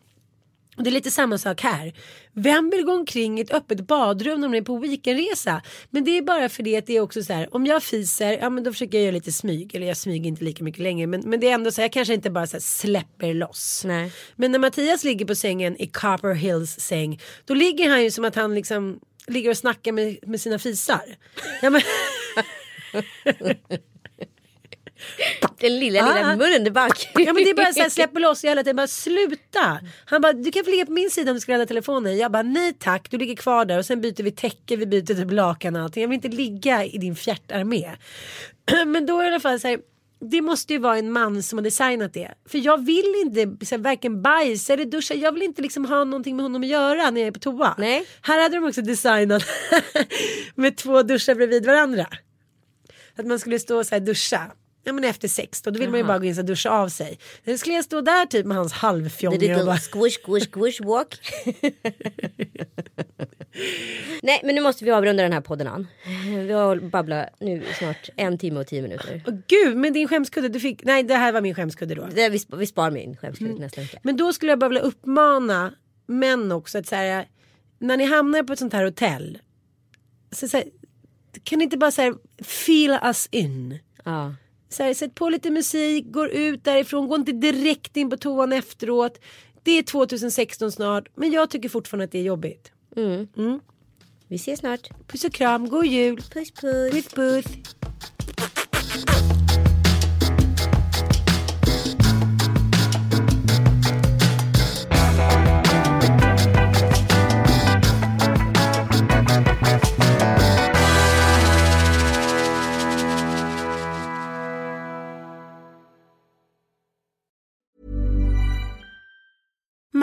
Och det är lite samma sak här. Vem vill gå omkring i ett öppet badrum när man är på weekendresa? Men det är bara för det att det är också så här. Om jag fiser, ja men då försöker jag göra lite smyg. Eller jag smyger inte lika mycket längre. Men, men det är ändå så här, jag kanske inte bara så här släpper loss. Nej. Men när Mattias ligger på sängen i Copper Hills säng. Då ligger han ju som att han liksom ligger och snackar med, med sina fisar. Ja, men, Den lilla, lilla Ah. munnen där bak. Ja men det är bara så här, släpper loss hela tiden, bara sluta. Han bara, du kan få ligga på min sida om du ska rädda telefonen. Jag bara, nej tack, du ligger kvar där och sen byter vi täcke, vi byter typ lakan och allting. Jag vill inte ligga i din fjärtarmé. Men då är det i alla fall så här, det måste ju vara en man som har designat det. För jag vill inte så här, varken bajsa eller duscha. Jag vill inte liksom ha någonting med honom att göra när jag är på toa. Nej. Här hade de också designat med två duschar bredvid varandra. Att man skulle stå och så här duscha. Ja men efter sex då, då vill man ju bara gå in och duscha av sig. Nu skulle jag stå där typ med hans The halvfjonge och bara... squish squish squish walk. Nej men nu måste vi avrunda den här podden Ann. Vi har babblat nu snart en timme och tio minuter. Åh, gud, men din skämskudde, du fick... Nej, det här var min skämskudde då. Det, vi, vi sparar min skämskudde till nästa vecka. Men då skulle jag bara vilja uppmana män också att så här, när ni hamnar på ett sånt här hotell. Så, så här, kan ni inte bara säga feel us in. Ja. Så här, sätt på lite musik, går ut därifrån, gå inte direkt in på toan efteråt. Det är 2016 snart, men jag tycker fortfarande att det är jobbigt. Vi ses snart. Puss och kram, god jul. Puss puss. Puss puss.